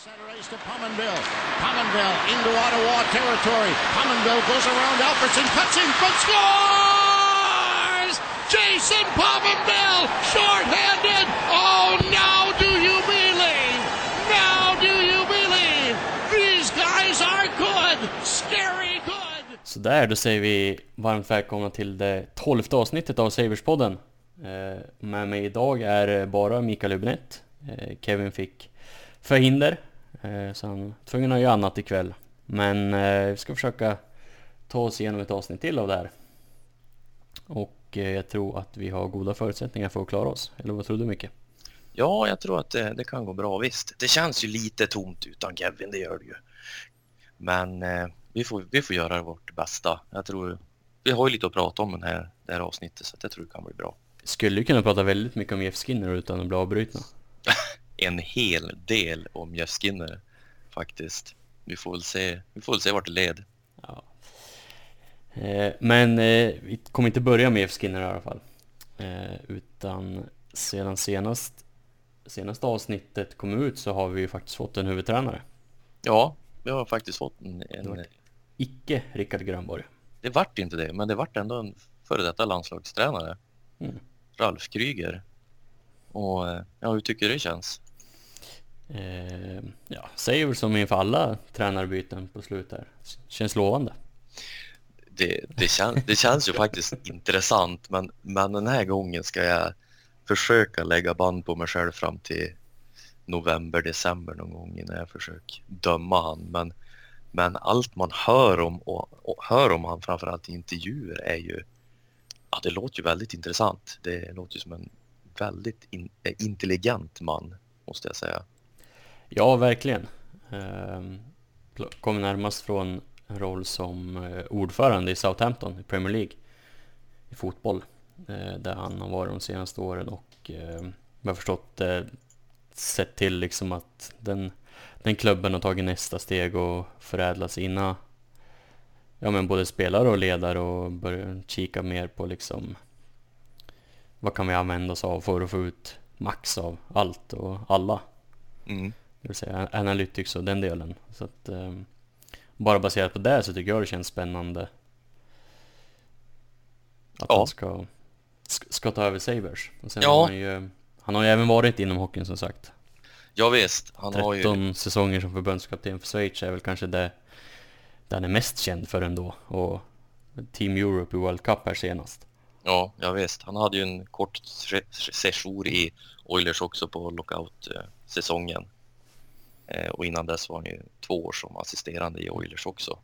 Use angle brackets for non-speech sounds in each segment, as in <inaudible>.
Center ice to Pominville. Pominville into Ottawa territory. Pominville goes around Alfredson, cuts in front, scores! Jason Pominville, shorthanded. Oh, now do you believe? Now do you believe? These guys are good, scary good. Så där, då säger vi varmt välkomna till det tolfte avsnittet av Saverspodden. Eh, med mig idag är bara Mikael Hübinette. Eh, Kevin fick förhinder, så han tvungen att göra annat ikväll. Men eh, vi ska försöka ta oss igenom ett avsnitt till av det här. Och eh, jag tror att vi har goda förutsättningar för att klara oss. Eller vad tror du Micke? Ja, jag tror att det, det kan gå bra visst. Det känns ju lite tomt utan Kevin, det gör det ju. Men eh, vi, får, vi får göra vårt bästa. Jag tror, vi har ju lite att prata om den här, det här avsnittet så jag tror det kan bli bra. Skulle ju kunna prata väldigt mycket om Jeff Skinner utan att bli avbrutna. <laughs> En hel del om Jeff Skinner faktiskt. Vi får väl se, vi får väl se vart det leder. Ja. Eh, men eh, vi kommer inte börja med Jeff Skinner i alla fall. Eh, utan sedan senast, senaste avsnittet kom ut så har vi ju faktiskt fått en huvudtränare. Ja, vi har faktiskt fått en... En icke Rickard Grönborg. det vart inte det, men det vart ändå en före detta landslagstränare. Mm. Ralf Kryger. Och eh, ja, hur tycker du det känns? Eh, ja, säger väl som inför alla tränarbyten på slutet. här. Känns lovande. det, det, kän, det känns ju faktiskt intressant men, men den här gången ska jag försöka lägga band på mig själv fram till november, december någon gång innan jag försöker döma han. Men, men allt man hör om och, och hör om han framförallt i intervjuer är ju ja, det låter ju väldigt intressant. Det låter ju som en väldigt in, eh, intelligent man måste jag säga. Ja, verkligen. Ehm, kommer närmast från en roll som eh, ordförande i Southampton i Premier League i fotboll. Eh, där han har varit de senaste åren och jag vad jag förstått eh, sett till liksom att den, den klubben har tagit nästa steg och förädlat sina ja men både spelare och ledare och börjar kika mer på liksom vad kan vi använda oss av för att få ut max av allt och alla. Mm. Det vill säga analytics och den delen. Så att, eh, bara baserat på det så tycker jag det känns spännande att Ja. han ska, ska, ta över Sabres. Och sen Ja. har han, ju, han har ju även varit inom hockeyn som sagt. Ja visst, han har ju 13 säsonger som förbundskapten för Schweiz är väl kanske det, det han är mest känd för ändå. Och Team Europe i World Cup här senast. Ja, ja visst. Han hade ju en kort se- sejour i Oilers också på lockout-säsongen. Eh, och innan dess var han ju två år som assisterande i Oilers också.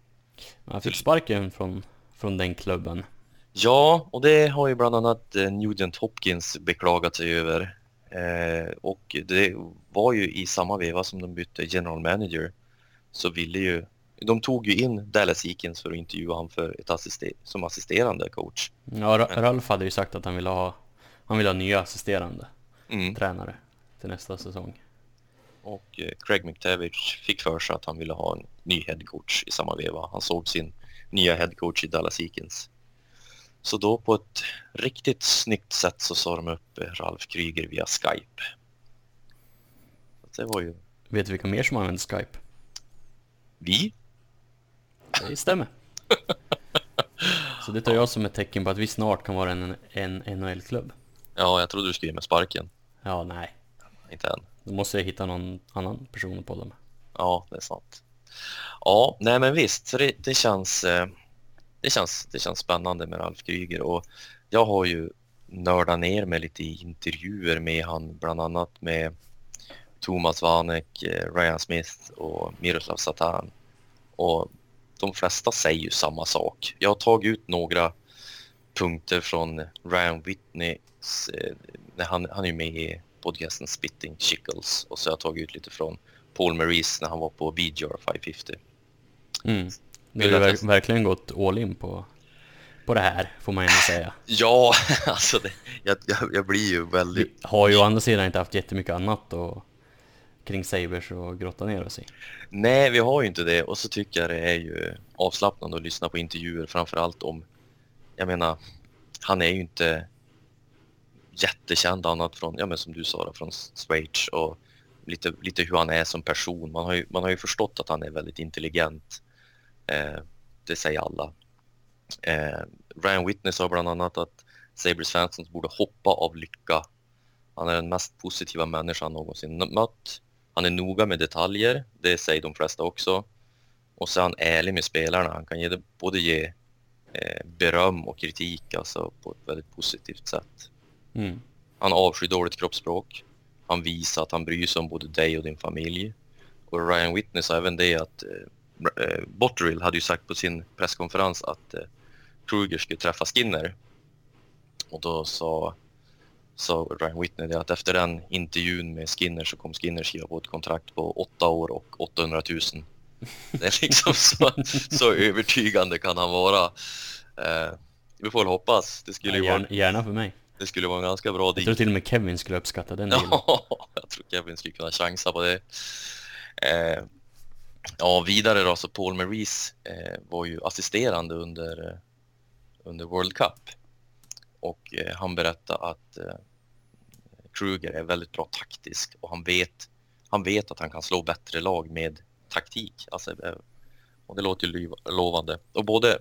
Han fick sparken från, från den klubben. Ja, och det har ju bland annat eh, Nugent Hopkins beklagat sig över. Eh, och det var ju i samma veva som de bytte general manager så ville ju de tog ju in Dallas Eakins för att intervjua honom för ett assister- som assisterande coach. Ja, Ra- Ralf hade ju sagt att han ville ha, han ville ha nya assisterande Mm. tränare till nästa säsong. Och eh, Craig McTavish fick för sig att han ville ha en ny headcoach i samma veva. Han såg sin nya headcoach i Dallas Eakins. Så då på ett riktigt snyggt sätt så sa de upp eh, Ralf Kryger via Skype. Så det var ju Vet du vilka mer som använder Skype? vi. Det stämmer. <laughs> Så det tar jag som ett tecken på att vi snart kan vara en, en NHL-klubb. Ja, jag trodde du skulle ge mig sparken. Ja, nej. Inte än. Då måste jag hitta någon annan person att podda med. Ja, det är sant. Ja, nej men visst, så det, det känns eh, det känns, det känns spännande med Ralf Kryger och jag har ju nördat ner mig lite i intervjuer med han, bland annat med Thomas Vanek, eh, Ryan Smith och Miroslav Satan. Och de flesta säger ju samma sak. Jag har tagit ut några punkter från Ryan Whitney. Eh, när han, han är ju med i podcasten Spitting Chickles och så har jag tagit ut lite från Paul Maurice när han var på VGR 550. Mm. Du har ju att jag- ver- verkligen gått all in på, på det här, får man ändå säga. <laughs> Ja, <laughs> alltså det, jag, jag, jag blir ju väldigt... har ju å andra sidan inte haft jättemycket annat och, kring Sabres och grotta ner oss i. Nej, vi har ju inte det och så tycker jag det är ju avslappnande att lyssna på intervjuer framförallt om... Jag menar, han är ju inte jättekänd annat från, ja men som du sa då, från Schweiz och lite, lite hur han är som person. Man har ju, man har ju förstått att han är väldigt intelligent. Eh, det säger alla. Eh, Ryan Whitney sa bland annat att Sabres fansen borde hoppa av lycka. Han är den mest positiva människan någonsin mött. Han är noga med detaljer, det säger de flesta också. Och så är han ärlig med spelarna. Han kan ge, både ge eh, beröm och kritik alltså, på ett väldigt positivt sätt. Mm. Han avskyr dåligt kroppsspråk. Han visar att han bryr sig om både dig och din familj. Och Ryan Whitney sa även det att eh, eh Botterill hade ju sagt på sin presskonferens att eh, Kruger skulle träffa Skinner. Och då sa, sa Ryan Whitney det att efter den intervjun med Skinner så kom Skinner skriva på ett kontrakt på åtta år och 800 000. Det är liksom <laughs> så, så övertygande kan han vara. Eh, vi får väl hoppas. Det skulle ja, gärna, vara... gärna för mig. Det skulle vara en ganska bra deal. Jag tror till och med Kevin skulle uppskatta den dealen. Ja, <laughs> jag tror Kevin skulle kunna chansa på det. Eh, ja, vidare då så Paul Maurice eh, var ju assisterande under, eh, under World Cup och eh, han berättade att eh, Kruger är väldigt bra taktisk och han vet, han vet att han kan slå bättre lag med taktik. Alltså, eh, och det låter ju lovande. Och både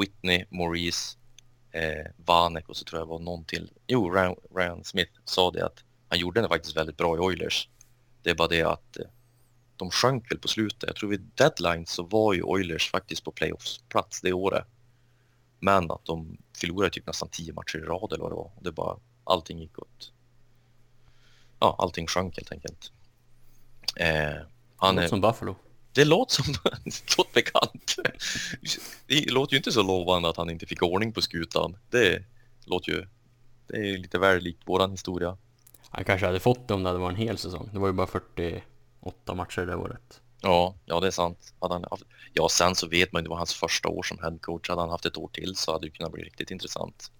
Whitney, Maurice eh, Vanek och så tror jag var någon till. Jo, Ryan, Ryan, Smith sa det att han gjorde det faktiskt väldigt bra i Oilers. Det är bara det att eh, de sjönk väl på slutet. Jag tror vid deadline så var ju Oilers faktiskt på playoffsplats det året. Men att de förlorade typ nästan tio matcher i rad eller vad det var. Det bara, allting gick åt... Ja, allting sjönk helt enkelt. Eh, han är... som Buffalo. Det låter som <laughs> det låter bekant. Det låter ju inte så lovande att han inte fick ordning på skutan. Det låter ju... Det är lite väl likt våran historia. Han kanske hade fått det om det hade varit en hel säsong. Det var ju bara 48 matcher det året. Ja, ja det är sant. Hade han haft... Ja, sen så vet man ju, det var hans första år som headcoach. Hade han haft ett år till så hade det kunnat bli riktigt intressant.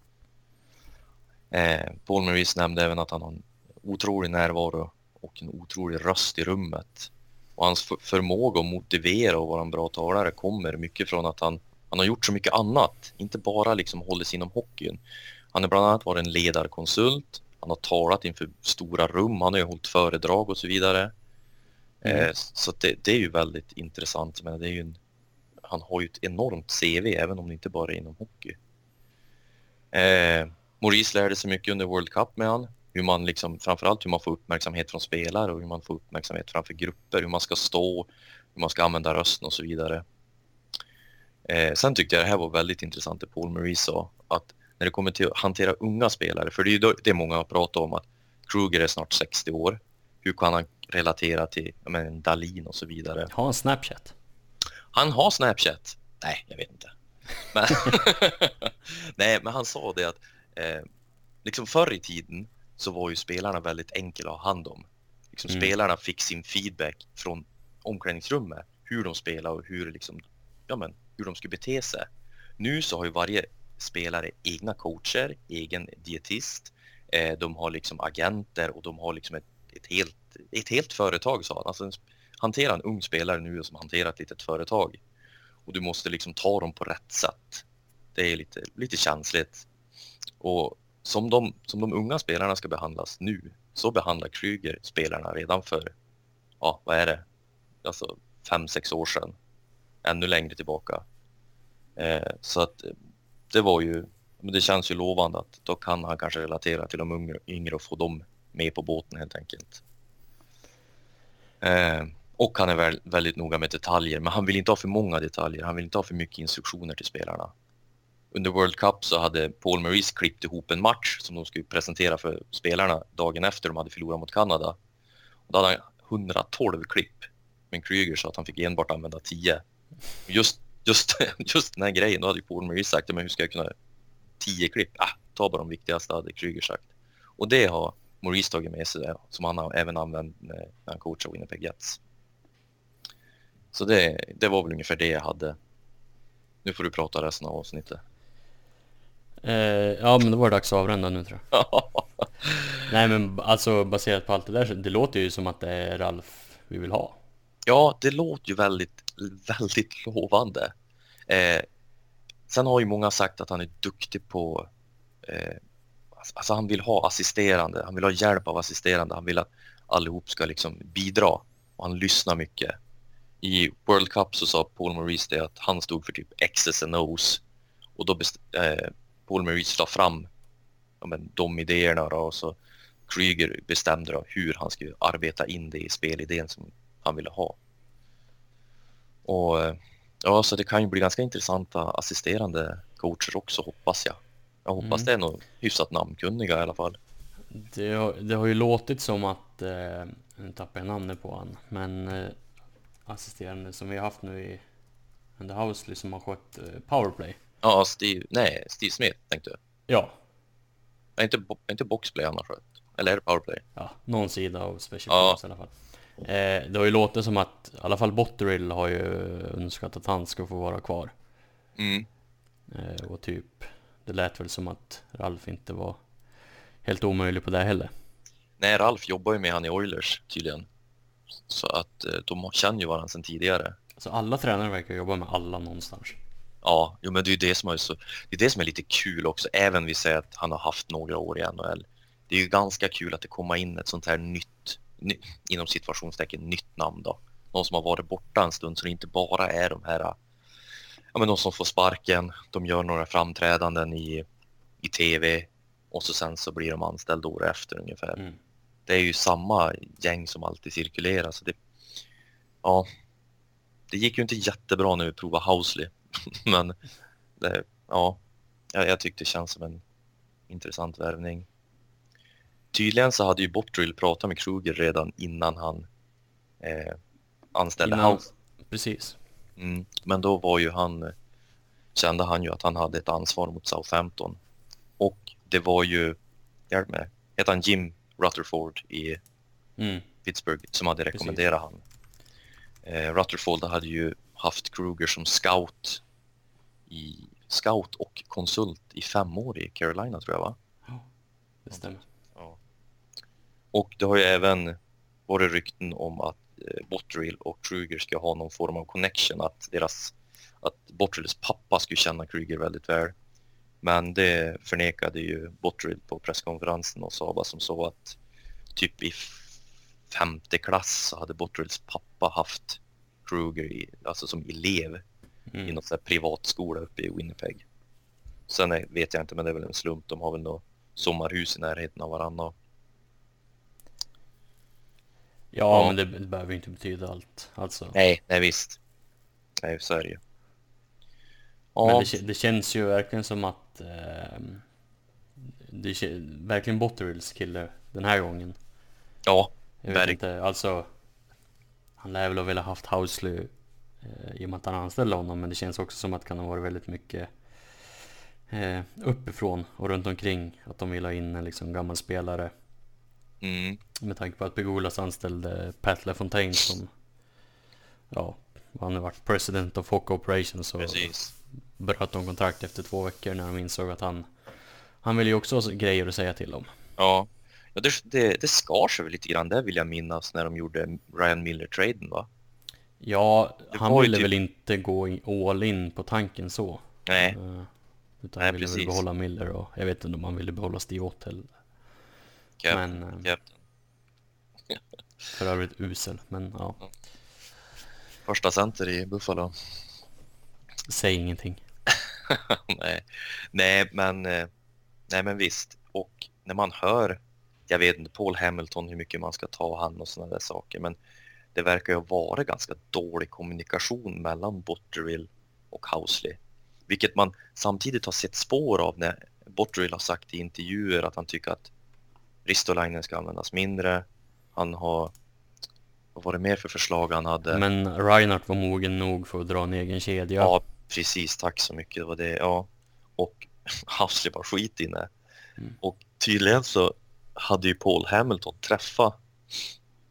Eh, Paul Maurice nämnde även att han har en otrolig närvaro och en otrolig röst i rummet. Och hans förmåga att motivera och vara en bra talare kommer mycket från att han, han har gjort så mycket annat. Inte bara liksom hållit sig inom hockeyn. Han har bland annat varit en ledarkonsult. Han har talat inför stora rum. Han har ju hållit föredrag och så vidare. Mm. Eh, så det, det, är ju väldigt intressant. Men det är en, han har ju ett enormt CV även om det inte bara är inom hockey. Eh, Maurice lärde sig mycket under World Cup med han hur man liksom, framförallt hur man får uppmärksamhet från spelare och hur man får uppmärksamhet framför grupper, hur man ska stå, hur man ska använda rösten och så vidare. Eh, sen tyckte jag det här var väldigt intressant det Paul Maurice sa, att när det kommer till att hantera unga spelare, för det är ju det många har pratat om att Kruger är snart 60 år, hur kan han relatera till men, Dalin och så vidare? Har han Snapchat? Han har Snapchat. Nej, jag vet inte. Men, <laughs> Nej, men han sa det att eh, liksom förr i tiden så var ju spelarna väldigt enkla att ha hand om. Liksom mm. Spelarna fick sin feedback från omklädningsrummet, hur de spelade och hur, liksom, ja, men, hur de skulle bete sig. Nu så har ju varje spelare egna coacher, egen dietist, eh, de har liksom agenter och de har liksom ett, ett, helt, ett helt företag sa han. Alltså, hantera en ung spelare nu som hanterar ett litet företag och du måste liksom ta dem på rätt sätt. Det är lite, lite känsligt. Och som de, som de unga spelarna ska behandlas nu, så behandlar Kryger spelarna redan för, ja vad är det, alltså fem, sex år sedan. Ännu längre tillbaka. Eh, så att eh, det var ju, det känns ju lovande att då kan han kanske relatera till de yngre, yngre och få dem med på båten helt enkelt. Eh, och han är väl, väldigt noga med detaljer, men han vill inte ha för många detaljer. Han vill inte ha för mycket instruktioner till spelarna under World Cup så hade Paul Maurice klippt ihop en match som de skulle presentera för spelarna dagen efter de hade förlorat mot Kanada. Och då hade han 112 klipp, men Kryger sa att han fick enbart använda 10. Just, just, <laughs> just den här grejen, då hade Paul Maurice sagt, men hur ska jag kunna 10 klipp? Ah, ta bara de viktigaste, hade Kryger sagt. Och det har Maurice tagit med sig, som han har även använt eh, när han coachade Winnipeg Jets. Så det, det var väl ungefär det jag hade. Nu får du prata resten av avsnittet. Eh, ja, men då var det dags att avrunda nu tror jag. <laughs> Nej, men alltså baserat på allt det där, det låter ju som att det är Ralf vi vill ha. Ja, det låter ju väldigt, väldigt lovande. Eh, sen har ju många sagt att han är duktig på... Eh, alltså han vill ha assisterande, han vill ha hjälp av assisterande, han vill att allihop ska liksom bidra och han lyssnar mycket. I World Cup så sa Paul Maurice det att han stod för typ X's and O's och då best- eh, Paul Maurice la fram ja, men, de idéerna då, och så Kryger bestämde då hur han skulle arbeta in det i spelidén som han ville ha. Och eh, ja, så det kan ju bli ganska intressanta assisterande coacher också hoppas jag. Jag hoppas Mm. det är nog hyfsat namnkunniga i alla fall. Det har, det har ju låtit som att, eh, nu tappar jag namnet på han, men eh, assisterande som vi har haft nu i Under Housley som har skött eh, powerplay. Ja, Steve, nej, Steve Smith tänkte jag. Ja, Nej, inte, bo- inte boxplay han har skött. Eller är det powerplay? ja, någon sida av Special Ja. Teams i alla fall. Eh, det har ju låtit som att, i alla fall Botterill har ju önskat att han ska få vara kvar. Mm. Eh, och typ, det lät väl som att Ralf inte var helt omöjlig på det heller. Nej, Ralf jobbar ju med han i Oilers tydligen. Så att eh, de känner ju varandra sedan tidigare. Så alla tränare verkar jobba med alla någonstans. Ja, jo, men det är det som är så, det är det som är lite kul också, även vi säger att han har haft några år i NHL. Det är ju ganska kul att det kommer in ett sånt här nytt, ny, inom situationstecken nytt namn då. Någon som har varit borta en stund så det inte bara är de här, ja men de som får sparken, de gör några framträdanden i, i tv och så sen så blir de anställda år efter ungefär. Mm. Det är ju samma gäng som alltid cirkulerar så det, ja, det gick ju inte jättebra när vi provade Housley <laughs> men det, ja, jag, jag tyckte det känns som en intressant värvning. Tydligen så hade ju Bottrill pratat med Kruger redan innan han eh, anställde Innan- House. Precis. Mm, men då var ju han, kände han ju att han hade ett ansvar mot Southampton. Och det var ju, hjälp mig, heter han Jim Rutherford i Mm. Pittsburgh som hade rekommenderat han. Eh, Rutherford hade ju haft Kruger som scout i scout och konsult i fem år i Carolina tror jag va? Det stämmer. Ja. Och det har ju även varit rykten om att eh, Botterill och Kruger ska ha någon form av connection, att deras att Botterills pappa skulle känna Kruger väldigt väl. Men det förnekade ju Botterill på presskonferensen och sa bara som så att typ i femte klass så hade Botterills pappa haft Kruger i, alltså som elev i Mm. någon sån här privatskola uppe i Winnipeg. Sen är, vet jag inte, men det är väl en slump. De har väl något sommarhus i närheten av varandra. Ja, Ja. men det, det behöver ju inte betyda allt. Alltså. Nej, nej visst. Nej, så är det ju. Men Ja, det, kä- det känns ju verkligen som att ehm, det kä- verkligen Botterills kille den här gången. ja, Jag vet Verk- inte, alltså Han lär väl ha velat haft Housley eh, i och med att han anställde honom men det känns också som att det kan ha varit väldigt mycket eh, uppifrån och runt omkring att de vill ha in en liksom gammal spelare mm, med tanke på att Pegulas anställde Pat LaFontaine som ja, han har varit president of Hockey Operations och precis. bröt de kontrakt efter två veckor när de insåg att han han ville ju också ha grejer att säga till om. Ja, ja det, det, det skar sig väl lite grann där vill jag minnas när de gjorde Ryan Miller-traden va? Ja, Det han ville typ- väl inte gå all in på tanken så. Nej, Eh, Utan Nej, han ville precis. väl behålla Miller och jag vet inte om han ville behålla Steve Ottel. Cap, Men eh, Captain. <laughs> för övrigt usel. Men ja, Första center i Buffalo. säg ingenting. <laughs> nej. nej, men eh, nej, men visst. Och när man hör, jag vet inte Paul Hamilton hur mycket man ska ta han och sådana där saker, men det verkar ju vara ganska dålig kommunikation mellan Botterill och Housley, vilket man samtidigt har sett spår av när Botterill har sagt i intervjuer att han tycker att Ristolainen ska användas mindre. Han har, vad var det mer för förslag han hade? Men Reinhardt var mogen nog för att dra en egen kedja. Ja, precis. Tack så mycket. Det var det. Ja. Och <laughs> Housley bara skit i det. Mm. Och tydligen så hade ju Paul Hamilton träffat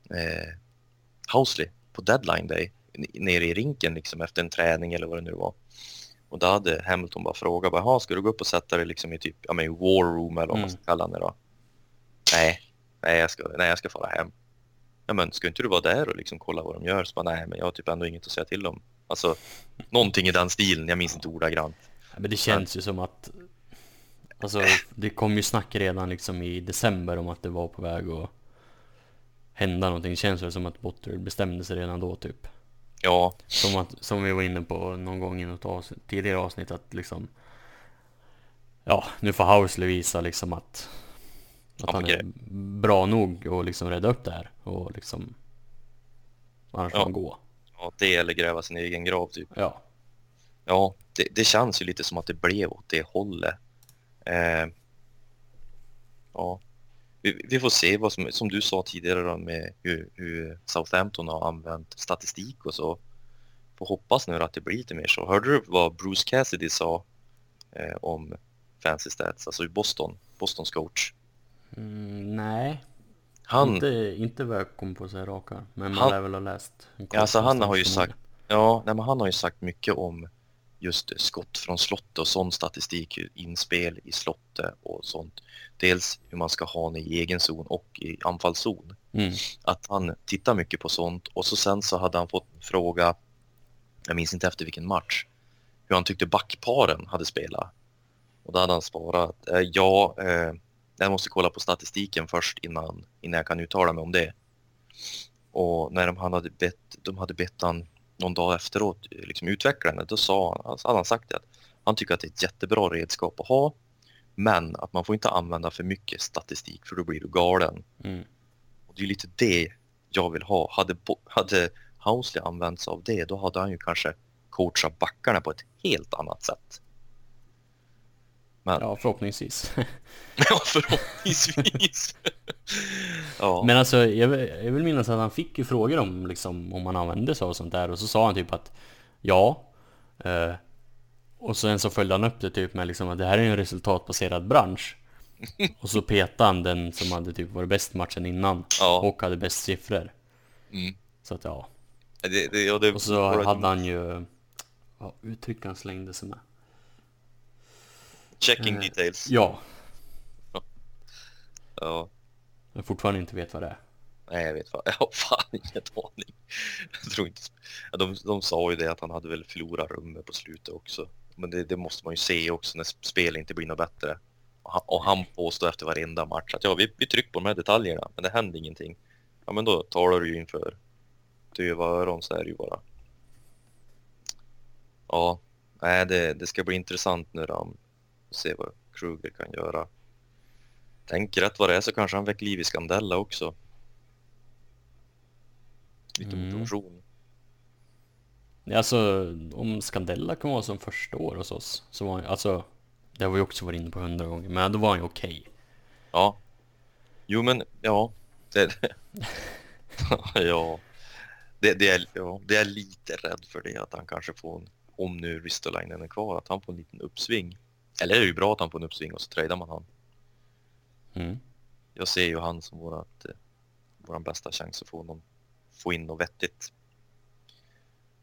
eh, Housley på deadline day nere i rinken liksom efter en träning eller vad det nu var. Och då hade Hamilton bara frågat bara, "Jaha, ska du gå upp och sätta dig liksom i typ, ja men war room eller vad man Mm. ska kalla det då? Nej, nej jag ska, nej jag ska fara hem. Ja men ska inte du vara där och liksom kolla vad de gör? Så bara, nej men jag har typ ändå inget att säga till om. Alltså någonting i den stilen, jag minns inte ordagrant. Men det känns ju som att Alltså det kom ju snack redan liksom i december om att det var på väg att hända någonting. Känns det som att Botterill bestämde sig redan då typ. Ja, Som, att, som vi var inne på någon gång i något avsnitt, tidigare avsnitt att liksom Ja, nu får Housley visa liksom att Att Ja, han men är bra nog och liksom rädda upp det här och liksom Annars får Ja. han gå. ja, det eller gräva sin egen grav typ. Ja. Ja, det, det känns ju lite som att det blev åt det hållet. Eh, ja, vi, vi får se vad som, som du sa tidigare då med hur, hur Southampton har använt statistik och så. Får hoppas nu att det blir lite mer så. Hörde du vad Bruce Cassidy sa eh, om Fancy Stats, alltså i Boston, Bostons coach? Mm, nej, Han, inte, inte vad jag kom på här raka. Men man Han- lär väl ha läst. alltså han har ju sagt, ja, nej, men han har ju sagt mycket om just skott från slottet och sån statistik, inspel i slottet och sånt. Dels hur man ska ha i egen zon och i anfallszon. Mm. Att han tittar mycket på sånt och så sen så hade han fått fråga, jag minns inte efter vilken match, hur han tyckte backparen hade spelat. Och då hade han svarat, eh, ja, eh, jag måste kolla på statistiken först innan, innan jag kan uttala mig om det. Och när de, han hade bett, de hade bett han någon dag efteråt liksom utveckla den, då sa han, alltså hade han sagt det att han tycker att det är ett jättebra redskap att ha, men att man får inte använda för mycket statistik för då blir du galen. Mm. Och det är lite det jag vill ha. Hade, hade Housley använt sig av det, då hade han ju kanske coachat backarna på ett helt annat sätt. Men, ja, <laughs> Ja, förhoppningsvis. förhoppningsvis. <laughs> ja. Men alltså, jag, vill- jag vill minnas att han fick ju frågor om liksom, om han använde sig av sånt där och så sa han typ att ja. Eh, och sen så följde han upp det typ med liksom att det här är en resultatbaserad bransch. <laughs> Och så petade han den som hade typ varit bäst matchen innan Ja. och hade bäst siffror. Mm. Så att ja. Det, det, ja, det, Och så hade han ju, vad uttryck han slängde sig med. Checking Eh, details. Ja, Ja. jag fortfarande inte vet vad det är. Nej, jag vet fan. <laughs> Jag har fan ingen aning. Jag tror inte... De, de sa ju det att han hade väl förlorat rummet på slutet också. Men det, det måste man ju se också när spel inte blir något bättre. Och han, och han påstår efter varenda match att ja, vi, vi trycker på de här detaljerna, men det händer ingenting. Ja, men då talar du ju inför döva öron så är det ju bara. Ja, nej, det, det ska bli intressant nu då. Se vad Kruger kan göra. Tänk rätt vad det är så kanske han väcker liv i Scandella också. Lite Mm. motivation. Alltså om Scandella kan vara som första år hos oss så var han, alltså Det har vi också varit inne på hundra gånger, men då var han ju okej. Ja. Jo men ja. Det, <laughs> ja. Det, det, är, ja. Det är lite rädd för det att han kanske får en, om nu Ristolainen är kvar, att han får en liten uppsving. Eller är det ju bra att han får en uppsving och så tradar man han. Mm. Jag ser ju han som vårat, eh, våran bästa chans att få, någon, få in något vettigt.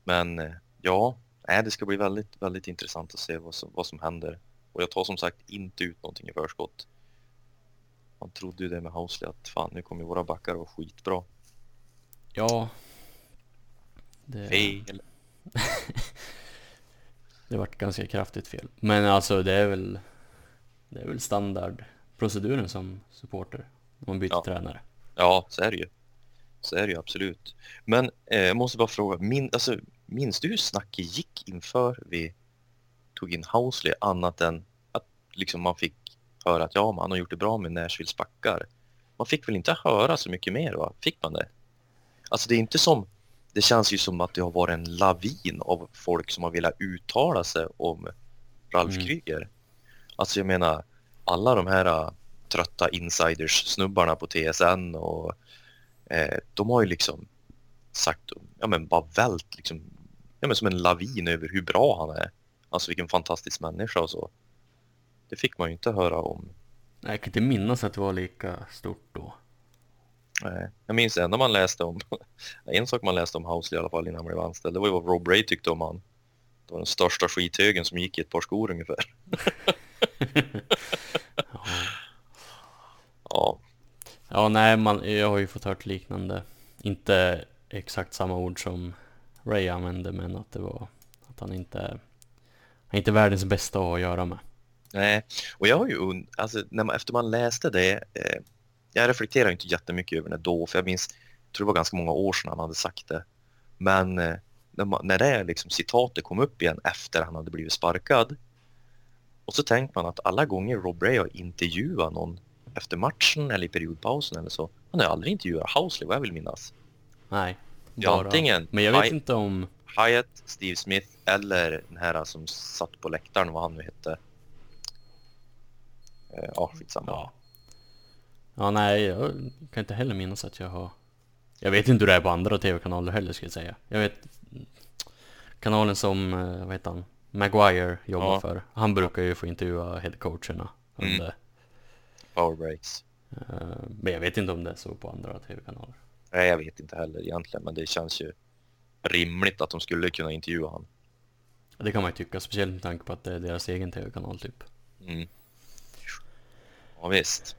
Men eh, ja, nej, det ska bli väldigt, väldigt intressant att se vad som, vad som händer. Och jag tar som sagt inte ut någonting i förskott. Man trodde ju det med Housley att fan nu kommer våra backar vara skitbra. Ja. Det, Fel. <laughs> det vart ganska kraftigt fel. Men alltså det är väl Det är väl standardproceduren som supporter. När man byter Ja. tränare. Ja, så är det ju. Så är det ju absolut. Men eh, jag måste bara fråga, min, alltså, minns du hur snacket gick inför vi tog in Housley annat än att liksom man fick höra att ja, man har gjort det bra med Nashvilles backar. Man fick väl inte höra så mycket mer va? Fick man det? Alltså det är inte som, det känns ju som att det har varit en lavin av folk som har velat uttala sig om Ralf Mm. Kryger. Alltså jag menar, alla de här äh, trötta insiders-snubbarna på TSN och eh, de har ju liksom sagt, ja men bara vält liksom, ja men som en lavin över hur bra han är. Alltså vilken fantastisk människa och så. Det fick man ju inte höra om. Nej, Jag kan inte minnas att det var lika stort då. Nej. Jag minns enda man läste om, <laughs> en sak man läste om Housley i alla fall innan han blev anställd, det var ju vad Rob Ray tyckte om han. Det var den största skithögen som gick i ett par skor ungefär. <laughs> Ja. Ja, Ja, nej, man, jag har ju fått hört liknande. Inte exakt samma ord som Ray använde, men att det var att han inte han är inte världens bästa att göra med. nej. Och jag har ju, und- alltså när man, efter man läste det, eh, jag reflekterar inte jättemycket över det då, för jag minns tror det var ganska många år sedan han hade sagt det. Men eh, när, man, när det liksom citatet kom upp igen efter han hade blivit sparkad och så tänkte man att alla gånger Rob Ray har intervjuat någon efter matchen eller i periodpausen eller så, han har aldrig intervjuat Housley vad jag vill minnas. Nej. Ja, antingen Men jag vet Hi- inte om... Hyatt, Steve Smith eller den här som satt på läktaren, vad han nu hette. Eh, Ja, skitsamma. Ja. Ja, nej, jag kan inte heller minnas att jag har... Jag vet inte hur det är på andra tv-kanaler heller ska jag säga. Jag vet kanalen som, eh, vad heter han, Maguire jobbar Ja. för. Han brukar ju få intervjua headcoacherna Mm. under. Power breaks. eh, Men jag vet inte om det är så på andra tv-kanaler. Nej, jag vet inte heller egentligen, men det känns ju rimligt att de skulle kunna intervjua han. Det kan man ju tycka, speciellt med tanke på att det är deras egen tv-kanal typ. Mm. Ja, visst.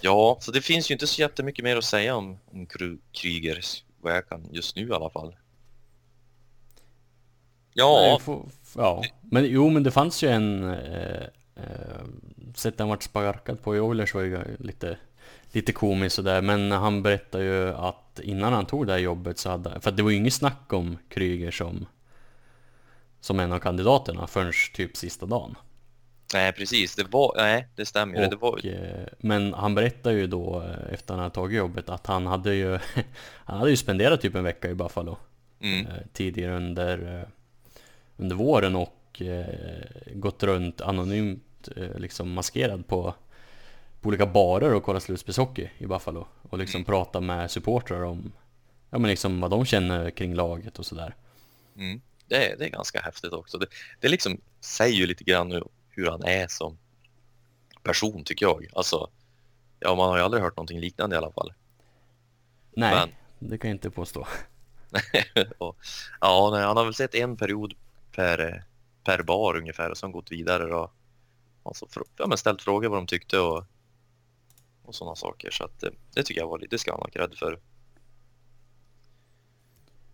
Ja, så det finns ju inte så jättemycket mer att säga om, om Kryger, vad jag kan just nu i alla fall. Ja, Nej, ja. Men jo, men det fanns ju en... Eh, eh, sättet han vart sparkad på i Oilers var ju lite, lite komiskt sådär. Men han berättade ju att innan han tog det här jobbet så hade... För att det var ju inget snack om Kryger som, som en av kandidaterna förrän typ sista dagen nej precis, det var, nej det stämmer ju. Det var, Och, eh, men han berättade ju då eh, efter han hade tagit jobbet att han hade ju... <laughs> han hade ju spenderat typ en vecka i Buffalo. mm, eh, tidigare under, under våren och gått runt anonymt liksom maskerad på, på olika barer och kollat slutspelshockey i Buffalo och liksom pratat med supportrar om ja, men liksom vad de känner kring laget och sådär. mm. det, är- det är ganska häftigt också. Det, det liksom säger ju lite grann nu hur han är som person tycker jag. Alltså, ja man har ju aldrig hört någonting liknande i alla fall. Nej, Men- det kan jag inte påstå. <laughs> och, ja, nej, han har väl sett en period per, per bar ungefär och sen gått vidare och alltså, ja, men ställt frågor vad de tyckte och, och sådana saker. Så att, eh, det tycker jag var lite, det ska han ha cred för.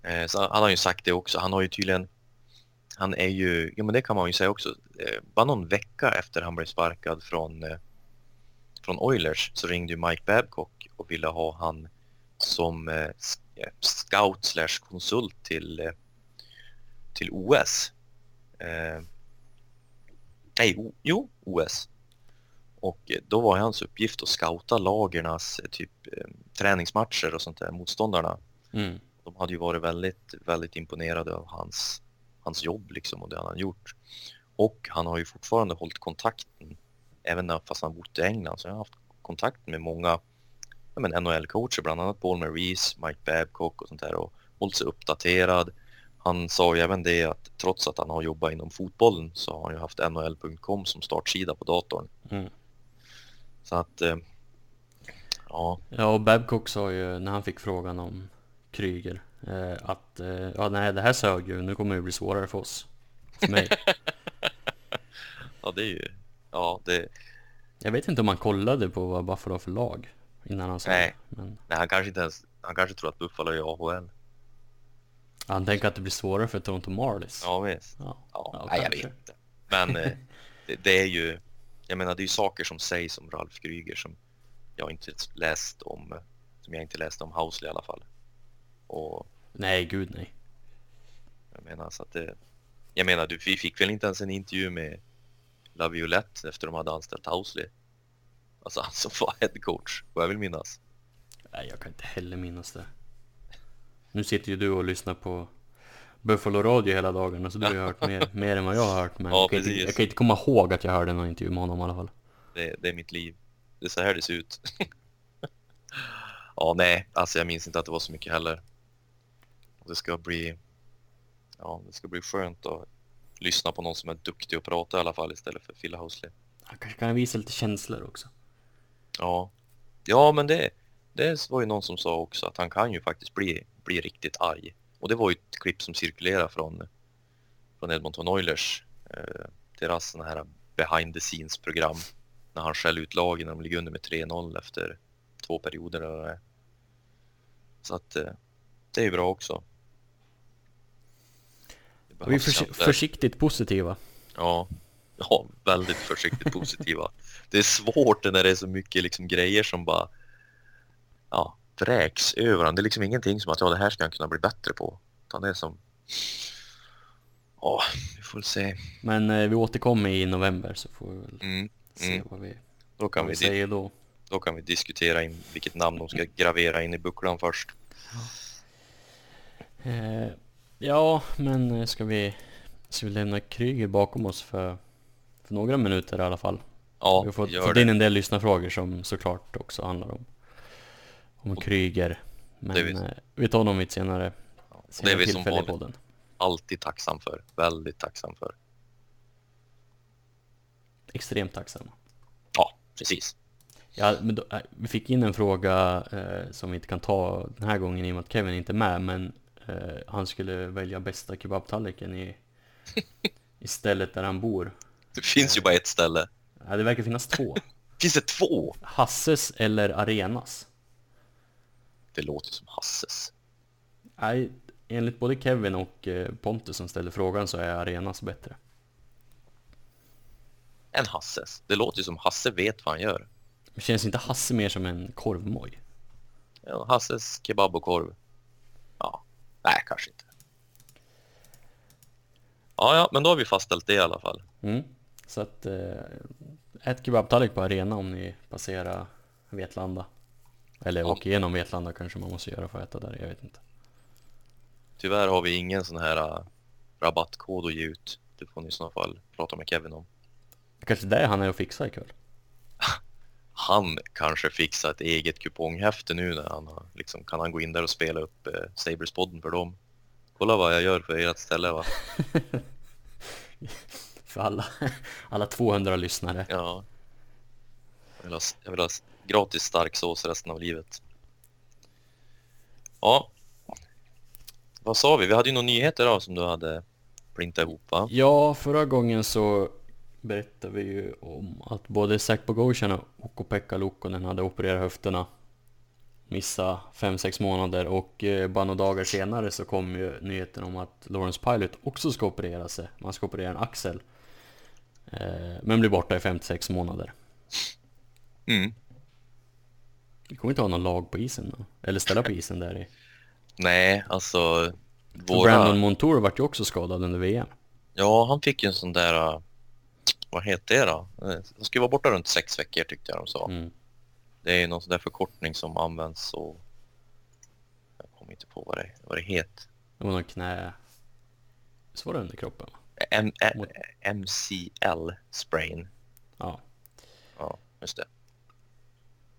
Eh, han har ju sagt det också. Han har ju tydligen, han är ju, ja men det kan man ju säga också, eh, bara någon vecka efter han blev sparkad från, eh, från Oilers så ringde ju Mike Babcock och ville ha han som eh, scout slash konsult till, till OS. Eh, nej, o, jo, OS. Och då var hans uppgift att scouta lagernas typ träningsmatcher och sånt där, motståndarna. Mm. De hade ju varit väldigt, väldigt imponerade av hans, hans jobb liksom och det han har gjort. Och han har ju fortfarande hållit kontakten, även när, fast han bott i England, så han har haft kontakt med många ja, NHL-coacher, bland annat Paul Maurice, Mike Babcock och sånt där och hållit sig uppdaterad. Han sa ju även det att trots att han har jobbat inom fotbollen så har han ju haft NHL.com som startsida på datorn. Mm. Så att, eh, ja, Ja, och Babcock sa ju när han fick frågan om Kryger att eh, ja, nej, det här sög ju, nu kommer det bli svårare för oss. För mig. <laughs> ja det är ju, ja det, Jag vet inte om han kollade på vad Buffalo har för lag innan han sa Nej. Men nej han kanske inte ens, han kanske tror att Buffalo är i AHL. han tänker att det blir svårare för Toronto Marlies. Ja visst. Ja. Ja, Ja, jag vet inte. Men eh, <laughs> det, det är ju, jag menar det är ju saker som sägs om Ralf Kryger som jag inte läst om, eh, som jag inte läste om Housley i alla fall. Och Nej, gud nej. jag menar så att det, jag menar du, vi fick väl inte ens en intervju med Laviolette efter de hade anställt Housley. Alltså han som var head coach, vad jag vill minnas. Nej, jag kan inte heller minnas det. Nu sitter ju du och lyssnar på Buffalo Radio hela dagarna så du har ju hört mer, <laughs> mer än vad jag har hört. Men Ja, jag, kan inte, jag kan inte komma ihåg att jag hörde någon intervju med honom i alla fall. Det, det är mitt liv. Det är så här det ser ut. <laughs> ja, nej, alltså jag minns inte att det var så mycket heller. Och Det ska bli, ja, det ska bli skönt att lyssna på någon som är duktig att prata i alla fall istället för Phil Housley. Han kanske kan visa lite känslor också. Ja, ja, men det, det var ju någon som sa också att han kan ju faktiskt bli, bli riktigt arg. Och det var ju ett klipp som cirkulerade från, från Edmonton Oilers, eh, deras såna här behind the scenes program när han skäller ut lagen när de ligger under med 3-0 efter två perioder. Så att eh, det är ju bra också. Vi är förs försiktigt positiva. Ja, ja väldigt försiktigt positiva. Det är svårt när det är så mycket liksom grejer som bara... Ja, vräks över honom. Det är liksom ingenting som att ja, det här ska han kunna bli bättre på. Utan det är som... Ja, vi får väl se. Men eh, vi återkommer i november så får vi väl Mm. se Mm. vad vi, Då, kan vi vi säger då. då kan vi diskutera in vilket namn de ska gravera in i bucklan först. Eh, ja, men eh, ska vi, ska vi lämna Kryger bakom oss för, för några minuter i alla fall? Ja, vi har fått, fått in en del lyssnarfrågor som såklart också handlar om, om Kryger. Men vi- eh, vi tar dem vid ett senare, Och det är senare vi som vanligt podden. alltid tacksam för. Väldigt tacksam för. Extremt tacksamma. Ja, precis. Ja, men då, eh, vi fick in en fråga eh, som vi inte kan ta den här gången i och med att Kevin inte är med, men eh, han skulle välja bästa kebabtallriken i, i stället där han bor. Det finns ju bara ett ställe. Ja, det verkar finnas två. <laughs> Finns det två? Hasses eller Arenas? Det låter som Hasses. Nej, enligt både Kevin och eh, Pontus som ställde frågan så är Arenas bättre. En Hasses. Det låter ju som Hasse vet vad han gör. Men Känns inte Hasse mer som en korvmoj? Ja, Hasses kebab och korv. Nej kanske inte. Ja, ja, men då har vi fastställt det i alla fall. Mm. Så att eh, ät kebabtallrik på Arena om ni passerar Vetlanda. Eller Ja. åker igenom Vetlanda kanske man måste göra för att äta där, jag vet inte. Tyvärr har vi ingen sån här äh, rabattkod att ge ut. Det får ni i så fall prata med Kevin om. Kanske det han är och fixar ikväll. Han kanske fixar ett eget kuponghäfte nu när han har, liksom, kan han gå in där och spela upp eh, Sabres-podden för dem. Kolla vad jag gör för ert ställe va. <laughs> För alla, alla 200 lyssnare. Ja. Jag vill ha, jag vill ha gratis stark sås resten av livet. Ja. Vad sa vi? Vi hade ju några nyheter då som du hade printat ihop va? Ja, förra gången så berättade vi ju om att både Zach Bogosian och Ukko-Pekka Lukkonen hade opererat höfterna. Missa 5-6 månader och eh, bara några dagar senare så kom ju nyheten om att Lawrence Pilot också ska operera sig. Man ska operera en axel. Eh, men blir borta i 5-6 månader. Mm. Vi kommer inte ha någon lag på isen då. Eller ställa på isen där i. Nej, alltså våra... Brandon Montour vart ju också skadad under VM. Ja, han fick ju en sån där... Vad heter det då? Eh, Han skulle vara borta runt sex veckor tyckte jag de sa. Mm. Det är någon sån där förkortning som används och... Jag kommer inte på vad det, vad det heter. Det var någon knä... Så var det under kroppen? M- ä- Mot- MCL sprain. Ja. Ja, just det.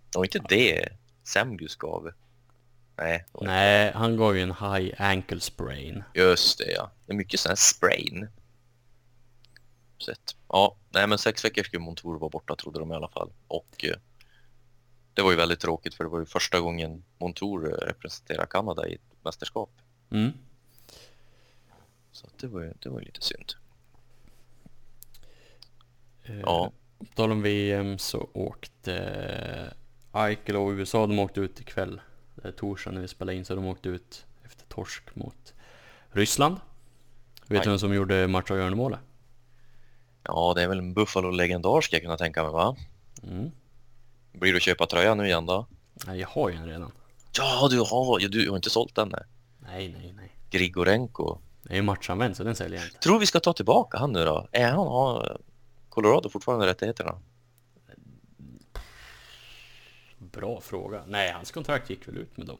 Det var inte det Semgus gav. Nej, Nej, han gav ju en high ankle sprain. just det ja. Det är mycket sån här sprain. Sett. Ja, nej men sex veckor skulle Montour vara borta trodde de i alla fall. Och eh, det var ju väldigt tråkigt för det var ju första gången Montour eh, representerade Kanada i ett mästerskap. Mm. Så det var ju det var lite synd. Eh, Ja. På tal om VM så åkte eh, Eichel och USA, de åkte ut ikväll. Det är torsdag när vi spelar in, så de åkte ut efter torsk mot Ryssland. Vet du vem som gjorde matchavgörande målet? Ja, det är väl en Buffalo-legendar ska jag kunna tänka mig va? Mm. Blir du att köpa tröja nu igen då? Nej, jag har ju en redan. Ja, du har ju. Du har inte sålt den nej. Nej, nej, nej. Grigorenko. Det är ju matchanvänd, så den säljer jag inte. Tror vi ska ta tillbaka han nu då? Är han har Colorado fortfarande rättigheterna? Bra fråga. Nej, hans kontrakt gick väl ut med dem.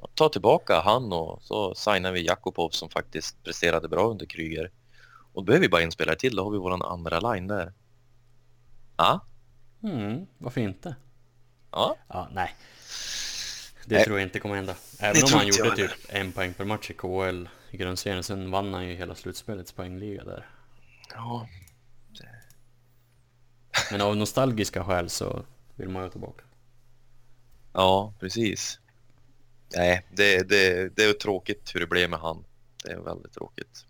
Ja, ta tillbaka han och så signar vi Jakubov som faktiskt presterade bra under Kryger. Och då behöver vi bara en spelare till, då har vi våran andra line där. Ja, Mm, varför inte? ja. Ja, nej. Det Nej. tror jag inte kommer hända. Även om han gjorde typ en poäng per match i KHL i grundserien. Sen vann han ju hela slutspelets poängliga där. ja. Men av nostalgiska skäl så vill man ju tillbaka. Ja, precis. Nej, det, det, det är tråkigt hur det blev med han. Det är väldigt tråkigt.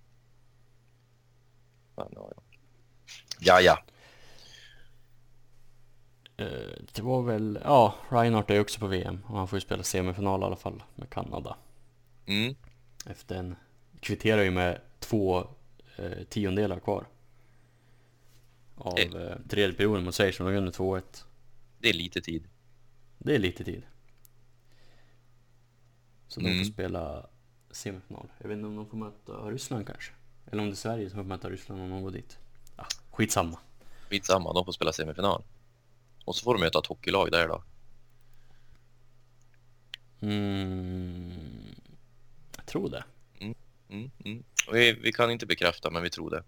Men, ja, ja. ja, ja. Eh, Det var väl, ja, Reinhardt är ju också på VM och han får ju spela semifinal i alla fall med Kanada. Mm. Efter en, kvitterar ju med två eh, tiondelar kvar. Av Eh. tredje perioden mot Schweiz, låg under 2-1. Det är lite tid. Det är lite tid. Så de Mm. får spela semifinal. Jag vet inte om de får möta Ryssland kanske. Eller om det är Sverige som får möta Ryssland om de går dit. Ja, skitsamma. Skitsamma, de får spela semifinal. Och så får de möta ett hockeylag där då. Mm, jag tror det. Mm, mm. Vi, vi kan inte bekräfta, men vi tror det.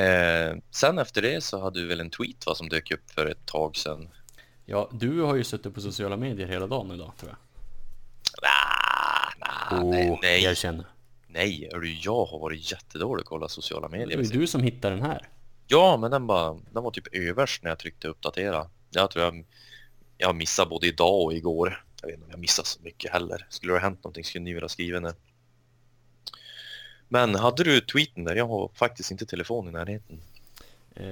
Eh, sen efter det så hade du väl en tweet va, som dök upp för ett tag sedan. Ja, du har ju suttit på sociala medier hela dagen idag tror jag. Ah, nah, nej, Åh, nej, jag känner. Nej, hör du, jag har varit jättedålig att kolla sociala Det medier. var ju du som hittade den här. Ja, men den, bara, den var typ överst när jag tryckte uppdatera. Jag tror jag, jag missade både idag och igår. Jag vet inte om jag missade så mycket heller. Skulle det ha hänt någonting skulle ni väl ha skrivit det. Men hade du tweeten där? Jag har faktiskt inte telefon i närheten. Eh,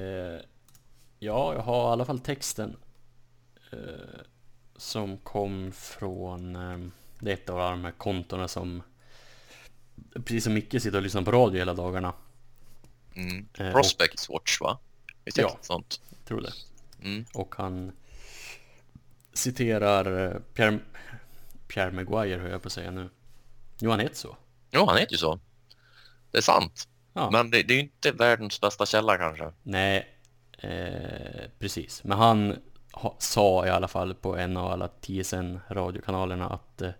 ja, jag har i alla fall texten. Eh, som kom från eh, det är ett av de här kontona som Precis som Micke sitter och lyssnar på radio hela dagarna. Mm. Eh, Prospects Watch va? Visst Ja. sånt? Jag tror det. Mm. Och han citerar eh, Pierre, Pierre Maguire, hör jag på att säga nu. Jo, han heter så. Jo, han heter ju så. Det är sant. Ja. Men det, det är ju inte världens bästa källa kanske. Nej, eh, precis. Men han ha, sa i alla fall på en av alla TSN radiokanalerna att eh,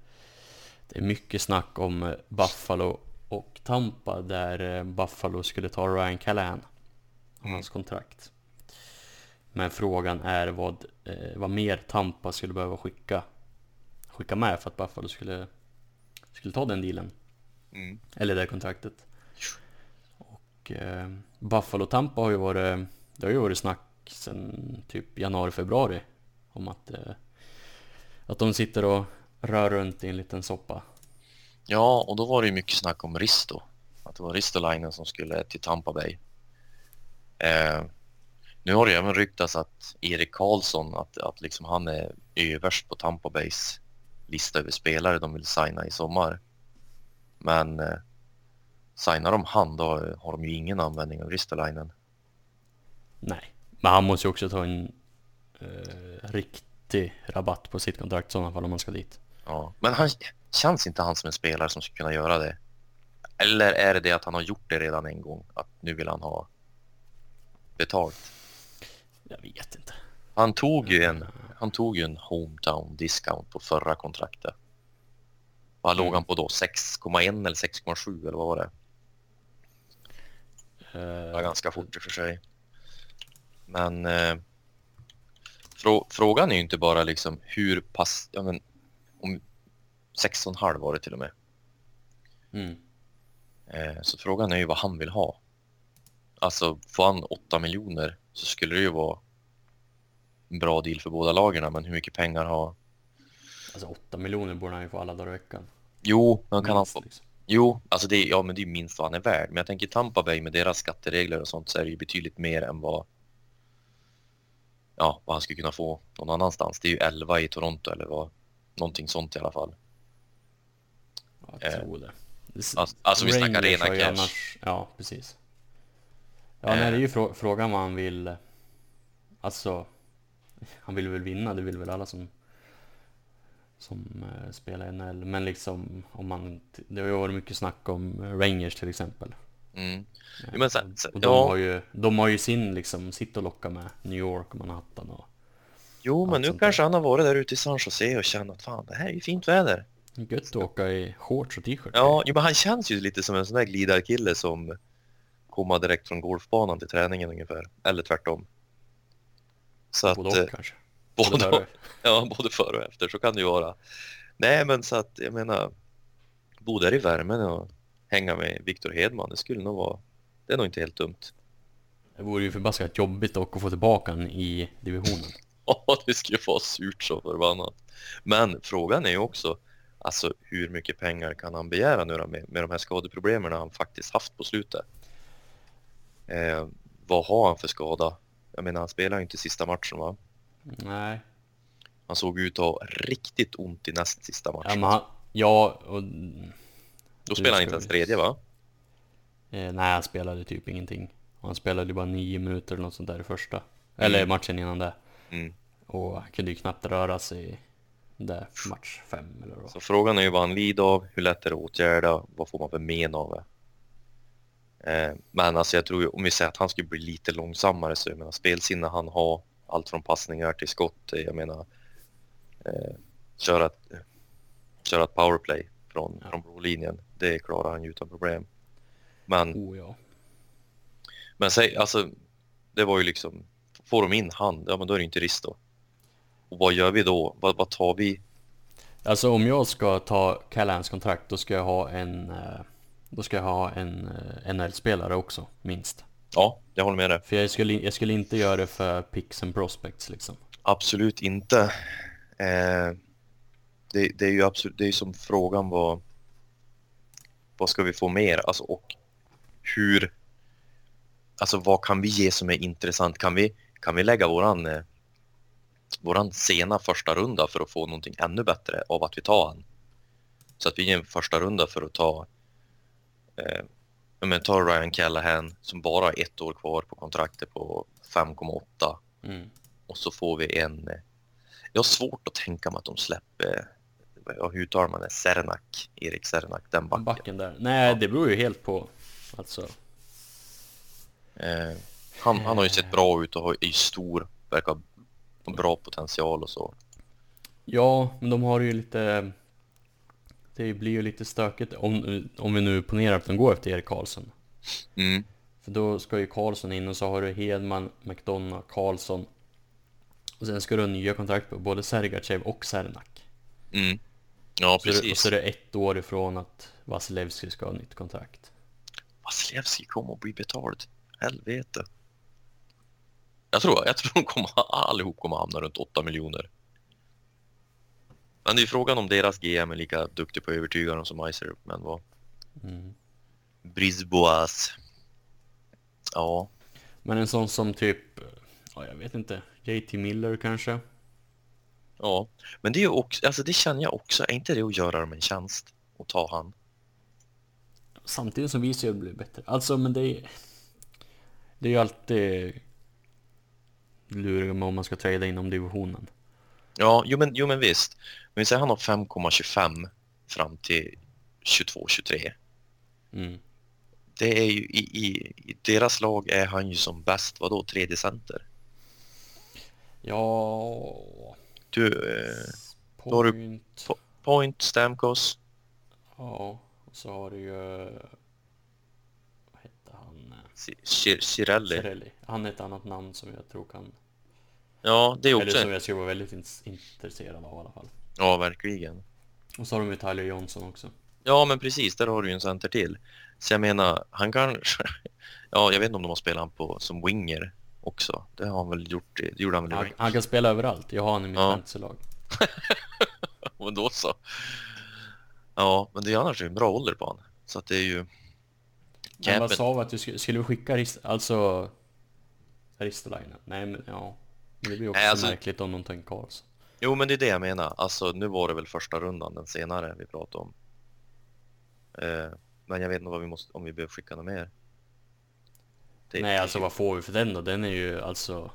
det är mycket snack om eh, Buffalo och Tampa där eh, Buffalo skulle ta Ryan Callahan och Mm. hans kontrakt. Men frågan är vad, eh, vad mer Tampa skulle behöva skicka skicka med för att Buffalo skulle, skulle ta den dealen. Mm. Eller det kontraktet. Och eh, Buffalo Tampa har ju varit, det har ju varit snack sen typ januari, februari. Om att, eh, att de sitter och rör runt i en liten soppa. Ja, och då var det ju mycket snack om Risto. Att det var Ristolainen som skulle till Tampa Bay. Eh, nu har det även ryktats att Erik Karlsson, att, att liksom han är överst på Tampa Bays lista över spelare de vill signa i sommar. Men eh, signar de han då har de ju ingen användning av Ristolainen. Nej, men han måste ju också ta en eh, riktig rabatt på sitt kontrakt i sådana fall om man ska dit. Ja. Men han, känns inte han som en spelare som skulle kunna göra det? Eller är det det att han har gjort det redan en gång? Att nu vill han ha betalt? Jag vet inte. Han tog ju en, han tog ju en hometown discount på förra kontraktet. Vad låg Mm. han på då? 6,1 eller 6,7 eller vad var det? Det var Eh, ganska fort i och för sig. Men eh, frå, frågan är ju inte bara liksom hur pass, ja men 16,5 var det till och med. mm. Eh, så frågan är ju vad han vill ha. Alltså får han 8 miljoner så skulle det ju vara en bra deal för båda lagarna men hur mycket pengar har... Alltså 8 miljoner borde han ju få alla dagar i veckan. Jo, men kan han Minst, få... liksom. Jo, alltså det är, ja, men det är ju minst vad han är värd. Men jag tänker Tampa Bay med deras skatteregler och sånt så är det ju betydligt mer än vad ja, vad han skulle kunna få någon annanstans. Det är ju 11 i Toronto eller vad, någonting sånt i alla fall. Ja, jag Eh, tror det. det alltså- alltså vi snackar rena cash. Annars, ja, precis. Ja, Eh. nej, det är ju frå frågan vad han vill. Alltså, han vill väl vinna, det vill väl alla som som eh, spelar i NHL. Men liksom, om man, det har ju varit mycket snack om eh, Rangers till exempel. Mm. Jo, men sen, sen, Och de, ja, har ju, de har ju sin liksom, sitt att locka med. New York och Manhattan och jo, men nu kanske han har varit där ute i San Jose och känt att fan, det här är ju fint väder. Gött att åka i shorts och t-shirt. Ja, jo, men han känns ju lite som en sån där glidarkille som kommer direkt från golfbanan till träningen ungefär. Eller tvärtom. Så att, Både och eh, kanske. både. <laughs> Ja, både före och efter så kan det ju vara. Nej, men så att jag menar, bo där i värmen och hänga med Viktor Hedman, det skulle nog vara, det är nog inte helt dumt. Det vore ju förbaskat jobbigt dock att få tillbaka den i divisionen. <laughs> Ja, det skulle vara surt så förbannat. Men frågan är ju också, alltså hur mycket pengar kan han begära nu då med, med de här skadeproblemen han faktiskt haft på slutet? Eh, vad har han för skada? Jag menar, han spelar ju inte sista matchen va? Nej. Han såg ut att ha riktigt ont i näst sista Ja, matchen. men han, ja och... Då spelar han inte ens tredje va? Eh, nej, han spelade typ ingenting. Han spelade ju bara nio minuter eller något sånt där i första. Eller matchen innan det. Mm. Och han kunde ju knappt röra sig där match fem eller vad. Så frågan är ju vad han lider av, hur lätt är det att åtgärda, vad får man för men av det? Eh, men alltså jag tror ju, om vi säger att han skulle bli lite långsammare så jag menar spelsinne han har, allt från passningar till skott, eh, jag menar eh, köra, ett, köra ett powerplay från, Ja. från brolinjen, det klarar han ju utan problem. Men Oh ja. Men säg, alltså, det var ju liksom, får de in han, ja men då är det inte risk då. Och vad gör vi då? Vad, vad tar vi? Alltså om jag ska ta Callans kontrakt då ska jag ha en eh, Då ska jag ha en eh, NHL-spelare också, minst. Ja, jag håller med dig. För jag skulle, jag skulle inte göra det för picks and prospects liksom. Absolut inte. Eh, det, det är ju absolut, det är som frågan vad, vad ska vi få mer? Alltså och hur, alltså vad kan vi ge som är intressant? Kan vi, kan vi lägga våran, eh, våran sena första runda för att få någonting ännu bättre av att vi tar han? Så att vi ger en första runda för att ta, eh, men ta Ryan Callahan som bara har ett år kvar på kontraktet på 5,8 Mm. och så får vi en... eh, Jag har svårt att tänka mig att de släpper... Ja, hur uttalar man det? Sernak, Erik Sernak, den backen. Backen där. Nej, det beror ju helt på. Alltså, Eh, han, han har ju sett bra ut och har- är ju stor, verkar bra potential och så. ja, men de har ju lite... Det blir ju lite stökigt om, om vi nu ponerar att de går efter Erik Karlsson. Mm. För då ska ju Karlsson in och så har du Hedman, McDonough, Karlsson. Och sen ska du ha nya kontrakt på både Sergachev och Sernak. Mm. Ja, Så det, och precis. så är det ett år ifrån att Vasilevski ska ha nytt kontrakt. Vasilevski kommer att bli betald. Helvete. Jag tror, jag tror de kommer, <laughs> allihop kommer hamna runt 8 miljoner. Men det är ju frågan om deras GM är lika duktig på att övertyga dem som Iser, men vad? Mm. Brisboas. Ja, Men en sån som typ, ja jag vet inte, JT Miller kanske? ja. Men det är ju också, alltså det känner jag också, är inte det att göra dem en tjänst? Och ta han? Samtidigt som vi ser blir bättre. Alltså men det är... Det är ju alltid luriga med om man ska trada inom divisionen. Ja, jo men, jo men visst. Men vi säger han har 5,25 fram till 22-23. Mm. Det är ju i, i, i deras lag är han ju som bäst, vadå, tredje center? Ja... Du, eh, Då har du- Point... Po- Point, Stamkos, Ja, och så har du ju... Vad hette han? Si- Cir- Cirelli. Cirelli. Han är ett annat namn som jag tror kan... Ja, det är Eller som också, jag skulle vara väldigt in- intresserad av i alla fall. ja verkligen. Och så har de ju Tyler Johnson också. Ja, men precis, där har du ju en center till. Så jag menar, han kanske... <laughs> Ja, jag vet inte om de har spelat han på som winger också. Det har han väl gjort, det gjorde han väl i Han, Rangers. han kan spela överallt. Jag har han i mitt Ja. fantasylag. <laughs> Men då så. Ja, men det är annars en bra ålder på han. Så att det är ju... Men vad sa vi att du skulle, skulle vi skicka Rist, alltså Ristolainen? Nej men ja. Det blir också Nej, alltså- märkligt om de tar in Karlsson. Jo, men det är det jag menar. Alltså, nu var det väl första rundan, den senare vi pratade om. Eh, men jag vet inte vad vi måste, om vi behöver skicka något mer. Det- Nej det- alltså vad får vi för den då? Den är ju alltså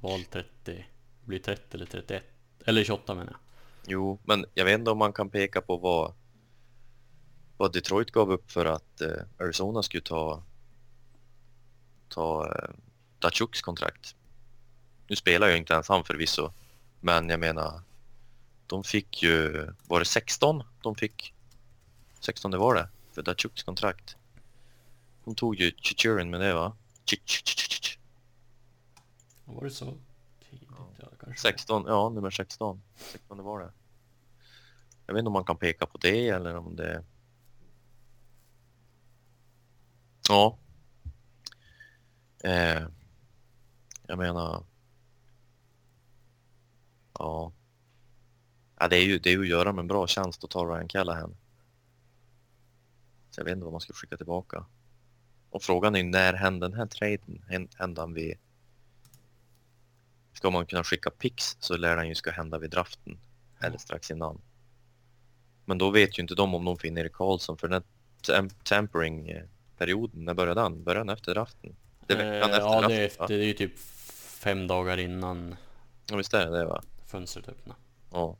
val 30, det blir 30 eller 31. Eller 28 menar jag. Jo, men jag vet inte om man kan peka på vad, vad Detroit gav upp för att eh, Arizona skulle ta, ta eh, Datsjuks kontrakt. Nu spelar ju inte ens han förvisso, men jag menar, de fick ju, var det 16 de fick? 16 det var det, för Datsjuks kontrakt. De tog ju Chichurin med det va? Ch- ch- ch- ch- ch. Var det så tidigt? Ja, kanske. 16, ja nummer 16. 16 det var det. Jag vet inte om man kan peka på det eller om det... Ja. Eh, jag menar... Ja. ja det, är ju, det är ju att göra med en bra tjänst att ta Ryan Callahan. Så jag vet inte vad man ska skicka tillbaka. Och frågan är ju när hände den här traden? Händer Hände han vid Ska man kunna skicka pix så lär den ju ska hända vid draften. Eller strax innan. Men då vet ju inte de om de finner Erik Karlsson för den här tem- tampering-perioden, när började den? Började den efter draften? Det är veckan Eh, efter ja, draften, det är, va? efter, det är ju typ fem dagar innan Ja, visst är det det va? fönstret öppnar. Ja.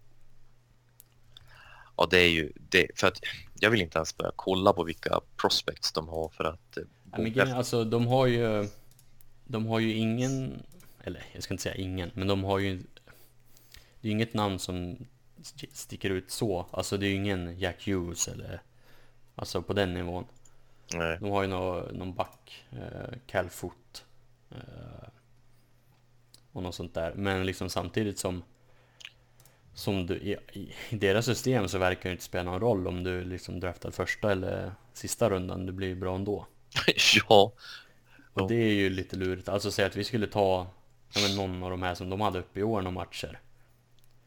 Ja, det är ju det. För att jag vill inte ens börja kolla på vilka prospects de har för att... eh, men grejen, alltså de har ju... De har ju ingen... Eller jag ska inte säga ingen, men de har ju... Det är ju inget namn som st- sticker ut så. Alltså det är ju ingen Jack Hughes eller... Alltså på den nivån. Nej. De har ju nå, någon back, eh, Cal Foot. Eh, och något sånt där. Men liksom samtidigt som... Som du, i, deras system så verkar det inte spela någon roll om du liksom draftar första eller sista rundan. Du blir ju bra ändå. <laughs> ja. Och det är ju lite lurigt. Alltså säg att vi skulle ta ja, men någon av de här som de hade uppe i år några matcher.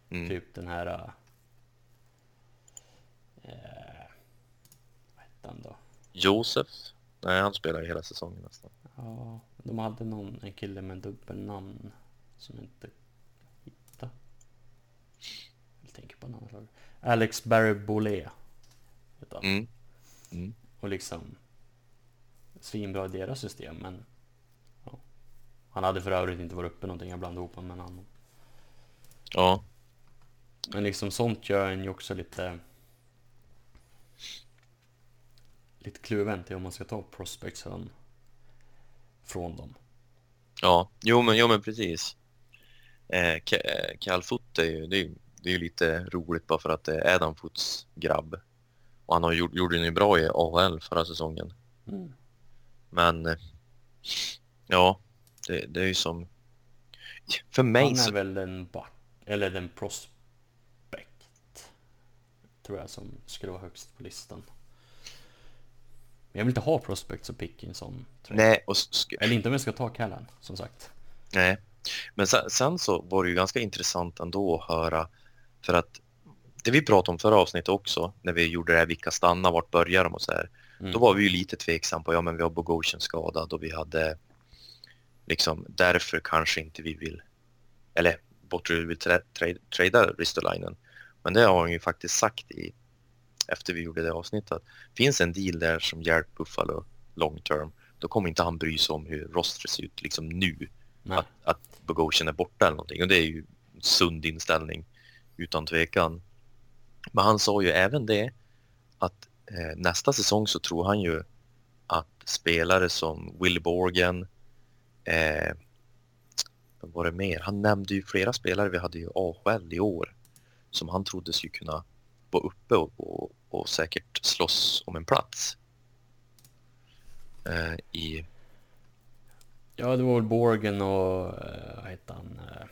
Mm. Typ den här... äh, vad hette han då? Josef? Nej, han spelar ju hela säsongen nästan. Ja, de hade någon, en kille med dubbelnamn som jag inte hittade. Jag tänker på en annan lag. Alex Barry Bolé. Mm. Mm. Och liksom svinbra i deras system men ja. Han hade för övrigt inte varit uppe någonting, jag blandade ihop honom med en annan. Ja. Men liksom sånt gör en ju också lite lite kluven till om man ska ta prospects från, dem. Ja, jo men, jo, men precis. Eh, eh, Cal Foot är ju, det är, det är lite roligt bara för att det är Adam Foots grabb. Och han har gjort, gjorde det ju bra i AHL förra säsongen. Mm. Men eh, ja, det, det är ju som... För mig Han är så... väl den back, eller den prospect tror jag som skulle vara högst på listan. Jag vill inte ha prospects och pick i en sån trade. Nej, och Eller inte om jag ska ta Callan, som sagt. Nej, men sen, sen så var det ju ganska intressant ändå att höra för att det vi pratade om förra avsnittet också när vi gjorde det här vilka stannar, vart börjar de och så här. Mm. Då var vi ju lite tveksam på, ja men vi har Bogosian skadad och vi hade liksom därför kanske inte vi vill eller Botterill vill tra, tra, trada Ristolainen. Men det har han ju faktiskt sagt i efter vi gjorde det avsnittet finns en deal där som hjälper Buffalo long term då kommer inte han bry sig om hur rostret ser ut liksom nu Nej. att, att Bogosian är borta eller någonting och det är ju en sund inställning utan tvekan. Men han sa ju även det att eh, nästa säsong så tror han ju att spelare som Will Borgen, eh, vad var det mer? Han nämnde ju flera spelare vi hade i AHL i år som han trodde skulle kunna vara uppe och, och, och säkert slåss om en plats. Eh, I Ja, det var väl Borgen och eh, vad heter han? Eh,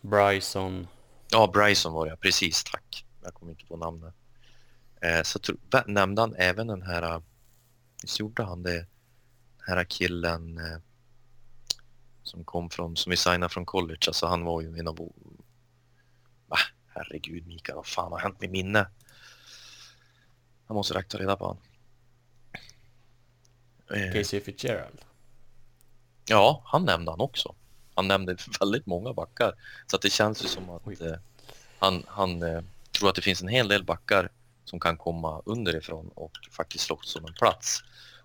Bryson. Ja, Bryson var det, precis, tack. Jag kommer inte på namnet. Eh, så tro, nämnde han även den här, eh, visst gjorde han det, den här killen som kom från, som vi signade från college, alltså han var ju en av, herregud Mikael, vad fan har hänt med minne? Jag måste räkna reda på han. Eh, Casey Fitzgerald. Ja, han nämnde han också. Han nämnde <laughs> väldigt många backar. Så att det känns ju som att eh, han, han eh, tror att det finns en hel del backar som kan komma underifrån och faktiskt slåss om en plats.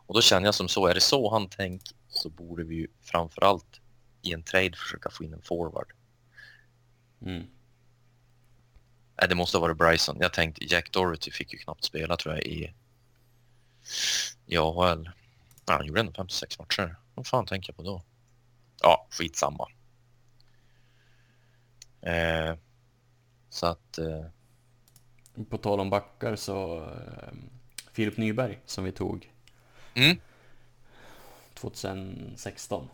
Och då känner jag som så, är det så han tänker så borde vi ju framförallt i en trade försöka få in en forward. Mm. Nej, det måste ha varit Bryson. Jag tänkte Jack Doherty fick ju knappt spela tror jag i, i AHL. Ja, han gjorde ändå 56 matcher. Vad fan tänker jag på då? Ja, skitsamma. Eh, så att... Eh, På tal om backar så eh, Filip Nyberg som vi tog mm, 2016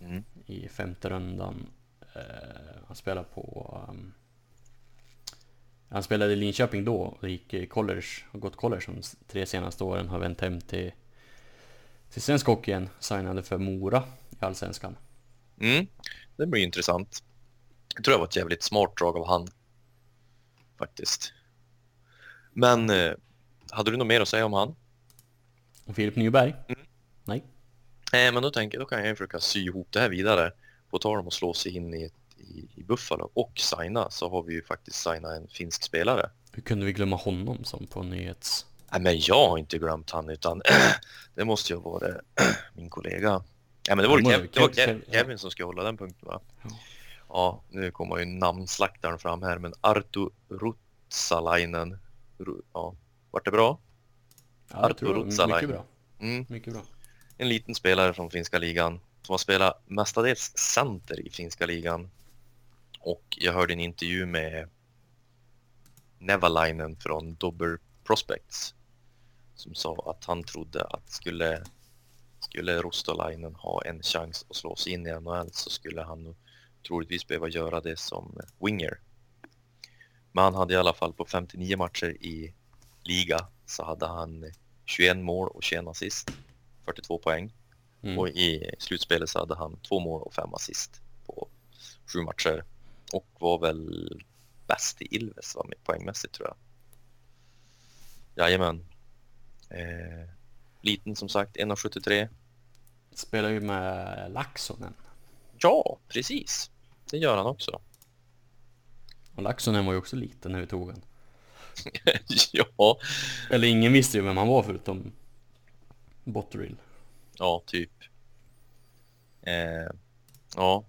mm, i femte rundan. Eh, han spelade på... Um, han spelade i Linköping då och gick college, har gått college de tre senaste åren, har vänt hem till, till svensk hockey igen, signade för Mora i Allsvenskan. mm, det blir intressant. Jag tror det var ett jävligt smart drag av han. Faktiskt. Men eh, hade du något mer att säga om han? Och Filip Nyberg? Mm. Nej. Nej, men då, tänker, då kan jag försöka sy ihop det här vidare. På tal om att slå sig in i, ett- i, i Buffalo och signa så har vi ju faktiskt signat en finsk spelare. Hur kunde vi glömma honom som på nyhets... Nej, men jag har inte glömt han utan <clears throat> det måste ju vara <clears throat> min kollega. Ja, men det var, Ja, Kev, det var Kev- Kev, Kev- ja. Kevin som ska hålla den punkten va? Ja. Nu kommer ju namnslaktaren fram här men Artu Rutsalainen ja, vart det bra? Ja, det. Ruotsalainen. Mycket bra. Mm. Mycket bra. En liten spelare från finska ligan som har spelat mestadels center i finska ligan. Och jag hörde en intervju med Nevalainen från Dobber Prospects som sa att han trodde att skulle, skulle Rostolainen ha en chans att slå sig in i NHL så skulle han troligtvis behöva göra det som winger. Men han hade i alla fall på 59 matcher i liga så hade han 21 mål och 21 assist, 42 poäng. Mm. Och i slutspelet så hade han två mål och fem assist på sju matcher. Och var väl bäst i Ilves va, med poängmässigt tror jag. Jajamän. Eh, liten som sagt, 1,73. Spelar ju med Laxonen. Ja, precis. Det gör han också. Och Laxonen var ju också liten när vi tog han. <laughs> ja, Eller ingen visste ju vem han var förutom Botterill. ja, typ. Eh, ja,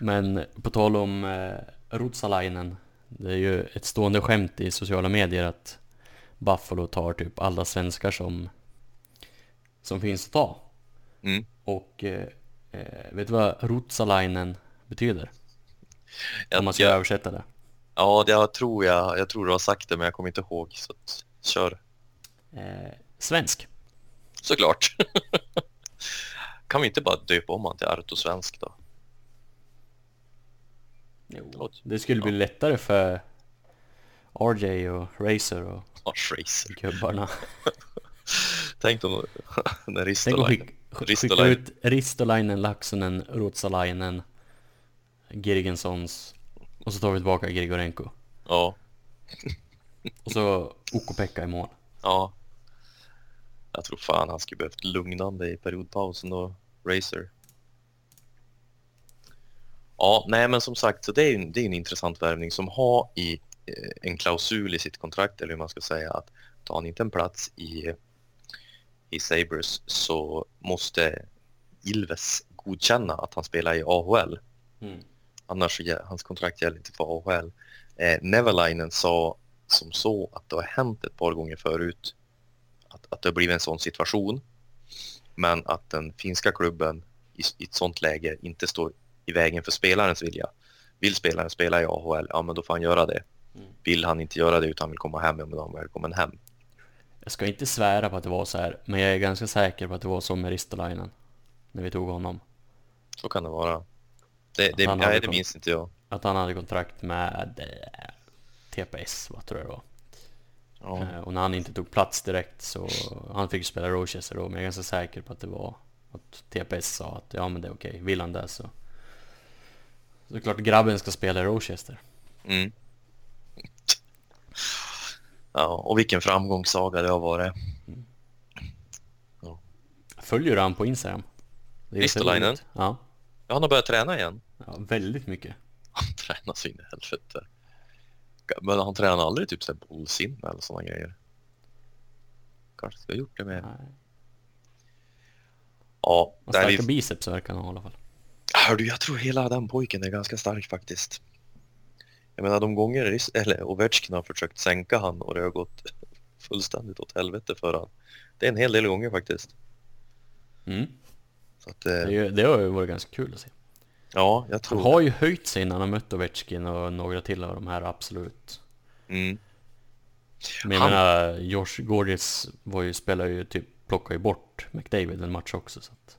Men på tal om eh, Ruotsalainen. Det är ju ett stående skämt i sociala medier att Buffalo tar typ alla svenskar som, som finns att ta. mm. Och eh, eh, vet du vad Ruotsalainen betyder? jag, Om man ska jag, översätta det. ja, det jag tror jag. Jag tror du har sagt det, men jag kommer inte ihåg. Så att, kör. Eh, svensk. Såklart. <laughs> kan vi inte bara döpa om han till Arto Svensk då? Jo. Det skulle bli lättare för RJ och Racer och Ja, Fraser. gubbarna. <laughs> Tänk om <laughs> när Tänk Ristolainen... skicka Ristolainen. ut Ristolainen, Laxonen, Ruotsalainen, Girgensons och så tar vi tillbaka Grigorenko. Ja, Och så Okopekka i mål. ja. Jag tror fan han skulle behövt lugnande i periodpausen då, Racer. Ja, nej men som sagt, så det är ju en, det är en intressant värvning som har i eh, en klausul i sitt kontrakt, eller hur man ska säga, att tar han inte en plats i, i Sabres så måste Ilves godkänna att han spelar i AHL. Mm. Annars hans kontrakt gäller inte för AHL. Eh, Nevalainen sa som så att det har hänt ett par gånger förut att, att det har blivit en sån situation. Men att den finska klubben i, i ett sånt läge inte står i vägen för spelarens vilja. Vill spelaren spela i AHL, ja men då får han göra det. Mm. Vill han inte göra det utan vill komma hem, ja men då är han välkommen hem. Jag ska inte svära på att det var så här, men jag är ganska säker på att det var så med Ristolainen. När vi tog honom. Så kan det vara. Det, det, nej, det minns inte jag. Att han hade kontrakt med eh, TPS, vad tror jag det var. Ja. Eh, Och när han inte tog plats direkt så han fick spela Rochester då, men jag är ganska säker på att det var att TPS sa att ja men det är okej, vill han det så så det är klart grabben ska spela i Rochester. Mm. Ja, och vilken framgångssaga det har varit. Följer du han på Instagram? Ristolainen? Ja, Ja, han har börjat träna igen. ja, väldigt mycket. Han <laughs> tränar så in i helvete. Men han tränar aldrig typ såhär bollsinne eller sådana grejer. Kanske ska ha gjort det mer. Nej. Ja, Och starka vi... biceps verkar han ha i alla fall. Hör du, jag tror hela den pojken är ganska stark faktiskt. Jag menar de gånger eller Ovechkin har försökt sänka han och det har gått fullständigt åt helvete för han. Det är en hel del gånger faktiskt. Mm. Så att, Det, eh, ju, det har ju varit ganska kul att se. ja, jag Han tror har ju höjt sig när han har mött Ovechkin och några till av de här absolut. Mm. Men jag Han- menar, Josh Gorges var ju, spelar ju typ, plockar ju bort McDavid en match också så att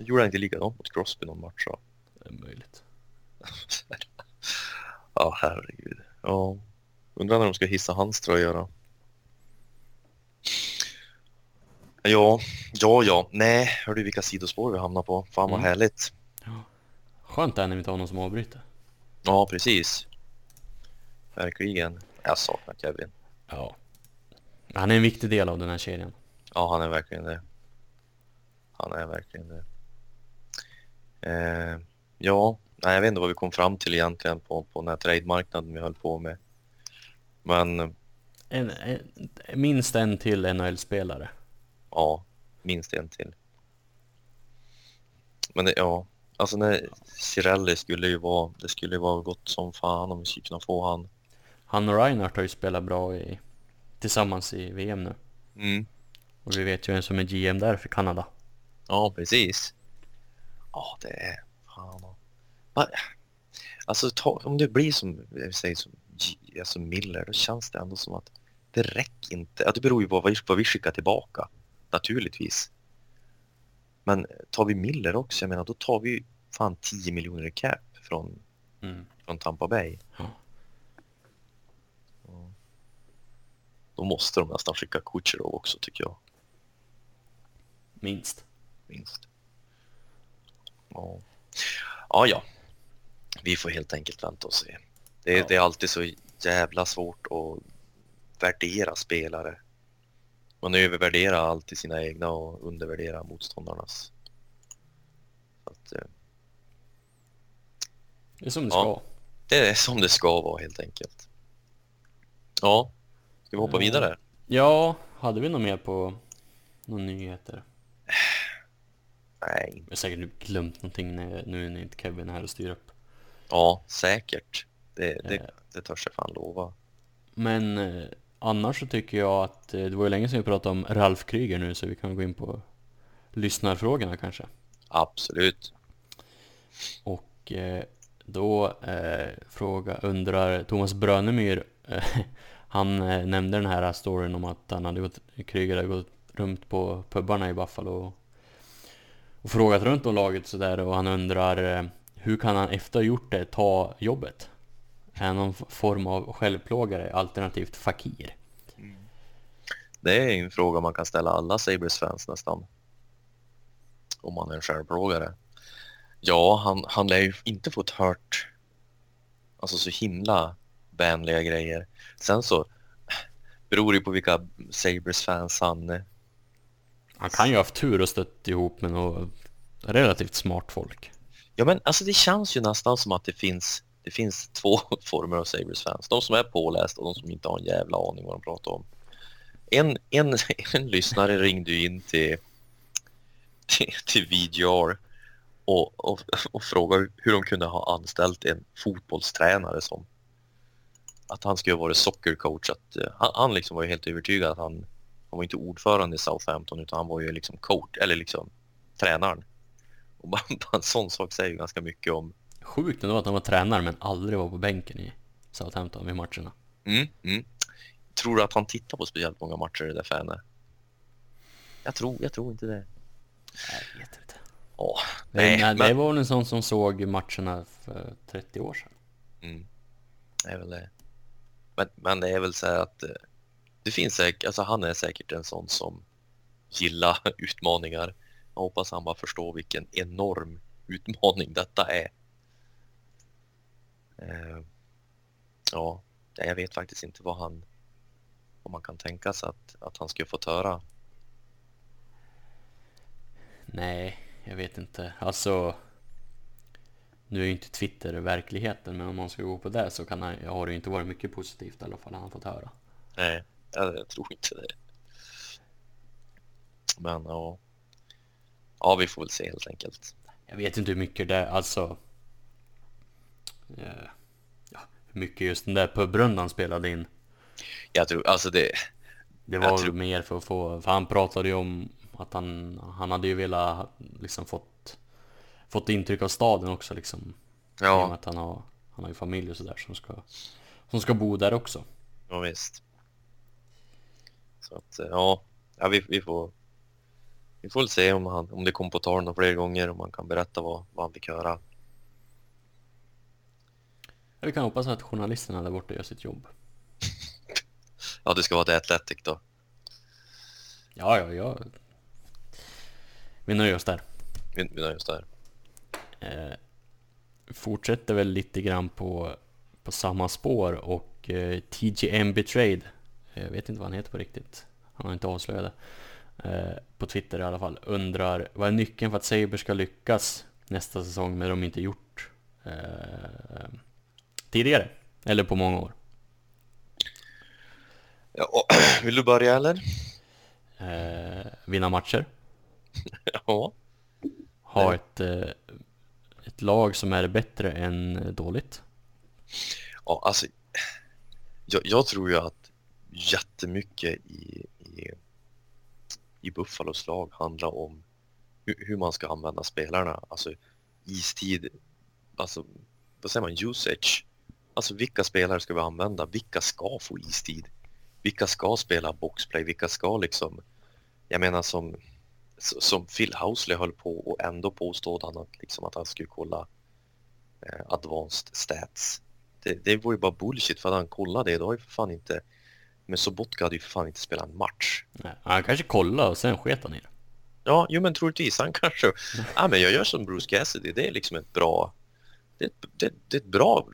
Jag gjorde han inte likadant mot Crosby någon match så. det är möjligt. <laughs> Ja, herregud. Ja. Undrar när de ska hissa hans tröja då. Ja, ja, ja. Nej, hör du vilka sidospår vi hamnar på? Fan vad Mm. härligt. Skönt är när vi inte har någon som avbryter. Ja, precis. Verkligen. Jag saknar Kevin. Ja. Han är en viktig del av den här kedjan. Ja, han är verkligen det. Han är verkligen det. Eh, ja, nej, jag vet inte vad vi kom fram till egentligen på, på den här trademarknaden vi höll på med. Men En, en, minst en till NHL-spelare. Ja, minst en till. Men det, ja, alltså när Cirelli skulle ju vara, det skulle ju vara gott som fan om vi skulle kunna få han. Han och Reinhardt har ju spelat bra i, tillsammans i VM nu. Mm. Och vi vet ju vem som är GM där för Kanada. Ja, precis. Ja, det är... Fan. Alltså, ta, om det blir som, säger, som alltså Miller, då känns det ändå som att det räcker inte. Ja, det beror ju på vad vi, vad vi skickar tillbaka, naturligtvis. Men tar vi Miller också, jag menar, då tar vi ju fan 10 miljoner i cap från, Mm. från Tampa Bay. Då måste de nästan skicka Kucherov också, tycker jag. Minst. minst. Ja. ja, ja. Vi får helt enkelt vänta och se. Det, Ja. det är alltid så jävla svårt att värdera spelare. Man övervärderar alltid sina egna och undervärderar motståndarnas. Att, eh, Det är som det Ja. ska. det är som det ska vara helt enkelt. Ja, ska vi hoppa Ja. vidare? Ja, hade vi något mer på några nyheter? <sighs> Nej, Jag har säkert glömt någonting när, nu när inte Kevin är här och styr upp. ja säkert. Det, det, Eh. det törs jag fan lova. Men eh, annars så tycker jag att eh, det var ju länge sedan vi pratade om Ralf Kryger nu så vi kan gå in på lyssnarfrågorna kanske. Absolut. Och eh, då eh, fråga, undrar Thomas Brönemyr, eh, <laughs> han eh, nämnde den här storyn om att han hade gått, Kryger hade gått runt på pubbarna i Buffalo och, och frågat runt om laget sådär och han undrar eh, hur kan han efter att ha gjort det ta jobbet? Är han någon form av självplågare alternativt fakir? Mm. Det är en fråga man kan ställa alla Sabres-fans nästan. Om man är en självplågare. Ja, han, han lär ju inte fått hört alltså så himla vänliga grejer. Sen så beror det ju på vilka Sabres-fans han. Eh, han kan ju ha haft tur och stött ihop med något relativt smart folk. Ja, men alltså det känns ju nästan som att det finns, det finns två <laughs> former av Sabres-fans. De som är pålästa och de som inte har en jävla aning vad de pratar om. En, en, <laughs> en lyssnare ringde ju in till, till, till VGR och, och, och frågade hur de kunde ha anställt en fotbollstränare som att han skulle ha varit soccercoach. Att, eh, han, han liksom var ju helt övertygad att han, han var inte ordförande i Southampton utan han var ju liksom coach eller liksom tränaren. Och bara, <laughs> bara en sån sak säger ju ganska mycket om Sjukt ändå att han var tränare men aldrig var på bänken i Southampton vid matcherna. Mm, mm. Tror du att han tittar på speciellt många matcher det där Färne? Jag tror, jag tror inte det. Jag vet inte. Åh, Det, nej, nej, det men- var väl en sån som såg matcherna för 30 år sedan. Mm. Det är väl det. Men, men det är väl så här att eh, det finns säkert, alltså han är säkert en sån som gillar <laughs> utmaningar. Jag hoppas han bara förstår vilken enorm utmaning detta är. Eh, ja, jag vet faktiskt inte vad han, vad man kan tänka sig att, att han skulle få höra. Nej, jag vet inte. Alltså... Nu är ju inte Twitter verkligheten, men om man ska gå på det så kan han, har det ju inte varit mycket positivt i alla fall han har fått höra. Nej, jag, tror inte det. Men ja. Ja, vi får väl se helt enkelt. Jag vet inte hur mycket det, alltså... eh, Ja, hur mycket just den där pubrundan spelade in. Jag tror, alltså det, Det var tror- mer för att få, för han pratade ju om att han, han hade ju velat liksom fått, fått intryck av staden också liksom. Ja, att han har, han har ju familj och sådär som ska, som ska bo där också. ja visst. Så att ja, ja vi, vi får vi får väl se om, han, om det kommer på tal några fler gånger, om man kan berätta vad, vad han fick höra. Ja, Vi kan hoppas att journalisterna där borta gör sitt jobb. <laughs> Ja, det ska vara The Athletic då. Ja, ja, ja. Vi nöjer oss där. Vi, vi nöjer oss där. Eh, fortsätter väl lite grann på, på samma spår och eh, TGM Betrayed, eh, jag vet inte vad han heter på riktigt, han har inte avslöjat det, eh, på Twitter i alla fall, undrar vad är nyckeln för att Saber ska lyckas nästa säsong med de inte gjort eh, tidigare, eller på många år. Ja, <clears throat> vill du börja eller? Eh, vinna matcher, <laughs> Ja. ha ett, eh, ett lag som är bättre än dåligt. Ja, alltså, jag, jag tror ju att jättemycket i, i, i Buffalos lag handlar om hur, hur man ska använda spelarna. Alltså istid, alltså vad säger man, usage. Alltså vilka spelare ska vi använda? Vilka ska få istid? Vilka ska spela boxplay? Vilka ska liksom, jag menar som, som Phil Housley höll på och ändå påstod han att, liksom att han skulle kolla eh, advanced stats. Det, det var ju bara bullshit för att han kollade det. Då har ju för fan inte, men Sobotka hade ju för fan inte spelat en match. Nej, han kanske kollade och sen sket han i det. Ja, jo men troligtvis. Han kanske... Ja, men jag gör som Bruce Cassidy. Det är liksom ett bra... Det är ett, det, det är ett bra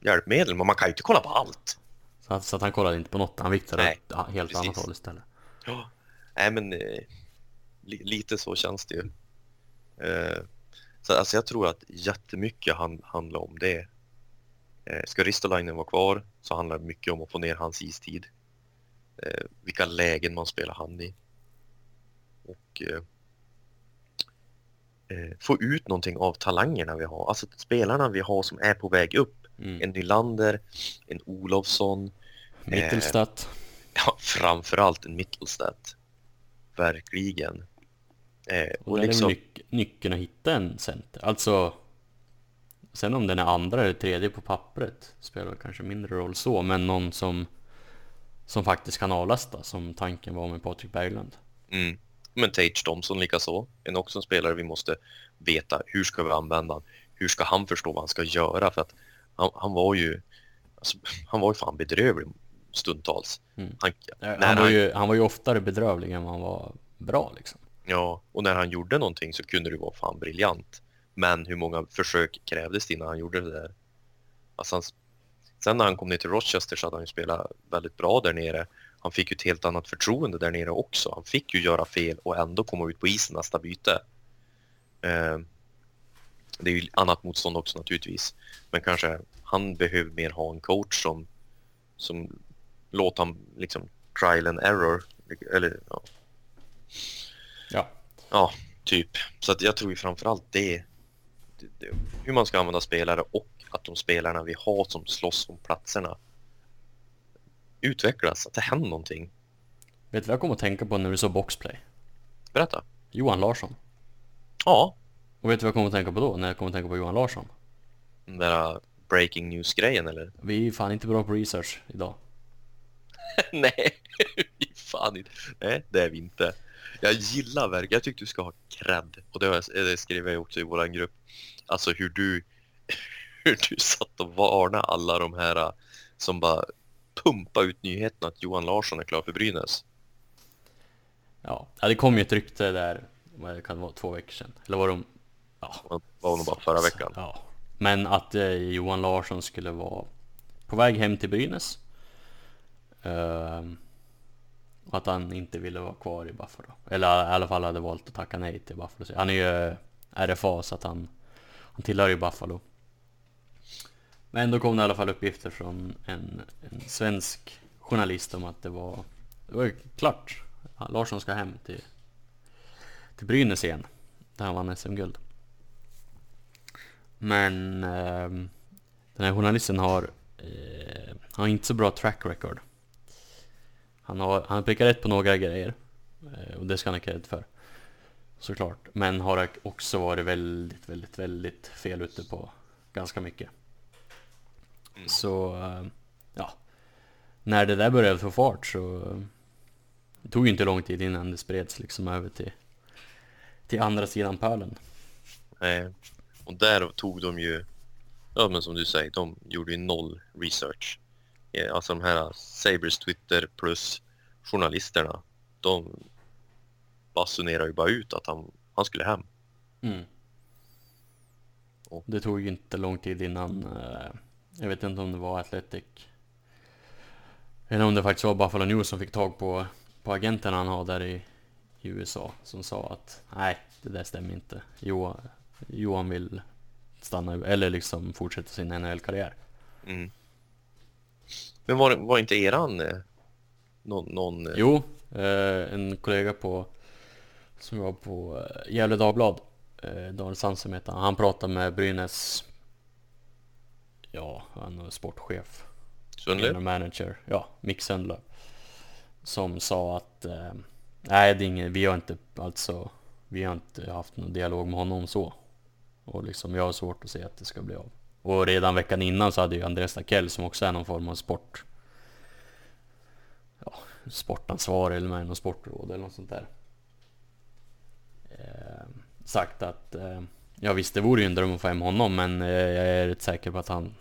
hjälpmedel, men man kan ju inte kolla på allt. Så att, så att han kollade inte på något, han viktade Nej, åt helt precis. annat håll istället. Ja, nej men eh, li, lite så känns det ju. Eh, så alltså jag tror att jättemycket han, handlar om det. Eh, ska Ristolainen vara kvar så handlar det mycket om att få ner hans istid. Eh, vilka lägen man spelar han i. Och eh, eh, få ut någonting av talangerna vi har. Alltså spelarna vi har som är på väg upp. Mm. En Nylander, en Olofsson, Mittelstadt. <laughs> Ja, framförallt en Mittelstadt. Verkligen. Eh, Och och liksom, nyc- nyckeln att hitta en center. Alltså... Sen om den är andra eller tredje på pappret spelar kanske mindre roll så, men någon som som faktiskt kan avlasta, som tanken var med Patrik Berglund. mm. Men Tage Thompson likaså. En också en spelare vi måste veta hur ska vi använda? Hur ska han förstå vad han ska göra? För att han, han var ju alltså, han var ju fan bedrövlig stundtals. Mm. Han, Han, var ju, han var ju oftare bedrövlig än vad han var bra liksom. Ja, och när han gjorde någonting så kunde det vara fan briljant. Men hur många försök krävdes det innan han gjorde det där? Alltså han, sen när han kom ner till Rochester så hade han ju spelat väldigt bra där nere. Han fick ju ett helt annat förtroende där nere också. Han fick ju göra fel och ändå komma ut på isen nästa byte. Eh, det är ju annat motstånd också naturligtvis. Men kanske han behöver mer ha en coach som, som låter han liksom trial and error. Eller ja, Ja, Ja, typ. Så att jag tror ju framförallt det, hur man ska använda spelare och att de spelarna vi har som slåss om platserna utvecklas, att det händer någonting. vet du vad jag kom att tänka på när du såg boxplay? Berätta. Johan Larsson. Ja, Och vet du vad jag kom att tänka på då, när jag kom att tänka på Johan Larsson? den där breaking news-grejen eller? Vi är ju fan inte bra på research idag. <laughs> Nej, <laughs> fan inte. Nej, det är vi inte. Jag gillar verkligen, jag tycker du ska ha cred. Och det, jag, det skrev jag också i våran grupp. Alltså hur du, <laughs> hur du satt och varnade alla de här äh, som bara pumpar ut nyheten att Johan Larsson är klar för Brynäs. Ja, ja det kom ju ett rykte där, vad det kan vara, två veckor sedan. Eller var de... Ja, Det var nog bara förra veckan. ja. Men att eh, Johan Larsson skulle vara på väg hem till Brynäs. Ehm, och att han inte ville vara kvar i Buffalo. Eller i alla fall hade valt att tacka nej till Buffalo. Han är ju RFA så att han, han tillhör ju Buffalo. Men då kom det i alla fall uppgifter från en, en svensk journalist om att det var, det var klart. Ja, Larsson ska hem till, till Brynäs igen. Där han vann SM-guld. Men eh, den här journalisten har, eh, har inte så bra track record. Han har, han prickar rätt på några grejer. Eh, och det ska han ha cred för. Såklart. Men har också varit väldigt, väldigt, väldigt fel ute på ganska mycket. Mm. Så, eh, ja. När det där började få fart så det tog ju inte lång tid innan det spreds liksom över till, till andra sidan pölen. Eh, och där tog de ju, ja men som du säger, de gjorde ju noll research. Eh, alltså de här Sabres Twitter plus journalisterna, de basunerar ju bara ut att han, han skulle hem. Mm. Det tog ju inte lång tid innan, eh, jag vet inte om det var Athletic eller om det faktiskt var Buffalo News som fick tag på, på agenten han har där i, i USA som sa att nej, det där stämmer inte. Johan, Johan vill stanna, eller liksom fortsätta sin NHL-karriär. Mm. Men var, var inte eran eh, någon, någon eh, Jo, eh, en kollega på som var på Gefle Dagblad, Daniel Sandström heter han. Han pratade med Brynäs, ja, han är sportchef, Sundlöv? manager, ja, Mick Sundlöv. som sa att nej, det är inget, vi har inte alltså, vi har inte haft någon dialog med honom så. Och liksom jag har svårt att se att det ska bli av. Och redan veckan innan så hade ju Andreas Nakell som också är någon form av sport ja, sportansvarig eller med någon sportråd eller något sånt där. Eh, sagt att eh, ja visst det vore ju en dröm att få hem honom men eh, jag är rätt säker på att han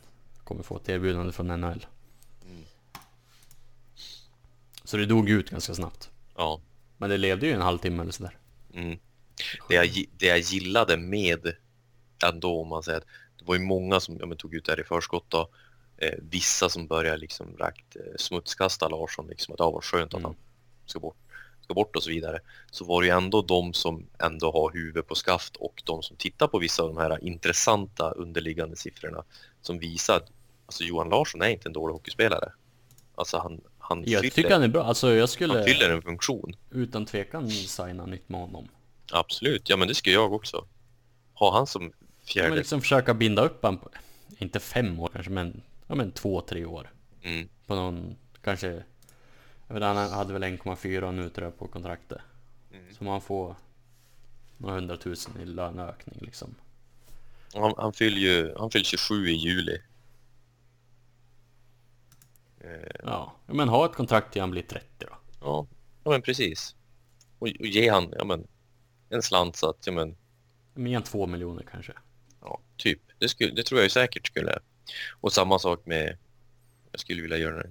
kommer få ett erbjudande från NHL. Mm. Så det dog ut ganska snabbt. Ja. Men det levde ju en halvtimme eller sådär. Mm. Det, jag, det jag gillade med ändå, om man säger att det var ju många som ja, tog ut det här i förskott då. Eh, vissa som började liksom rakt eh, smutskasta Larsson, liksom att det var skönt att Mm. han ska bort, ska bort och så vidare. Så var det ju ändå de som ändå har huvud på skaft och de som tittar på vissa av de här intressanta underliggande siffrorna som visar att alltså, Johan Larsson är inte en dålig hockeyspelare. Alltså han, han, Jag fyller, tycker han är bra. Alltså jag han skulle fyller en funktion. utan tvekan signa nytt med honom. Absolut, ja men det skulle jag också. Ha han som Men fjärde. liksom försöka binda upp han på, inte fem år kanske, men, ja, men två, tre år. Mm. På någon, kanske, jag vet, han hade väl 1,4 nu tror jag på kontraktet. Mm. Så man får några hundratusen i löneökning liksom. Han, han fyller ju han fyller 27 i juli. Eh, Ja, men ha ett kontrakt till han blir 30 då. ja, ja, men precis. Och, och ge han ja, men, en slant så att, ja men, Mer än två miljoner kanske. Typ. Det, skulle, det tror jag säkert skulle. Och samma sak med, jag skulle vilja göra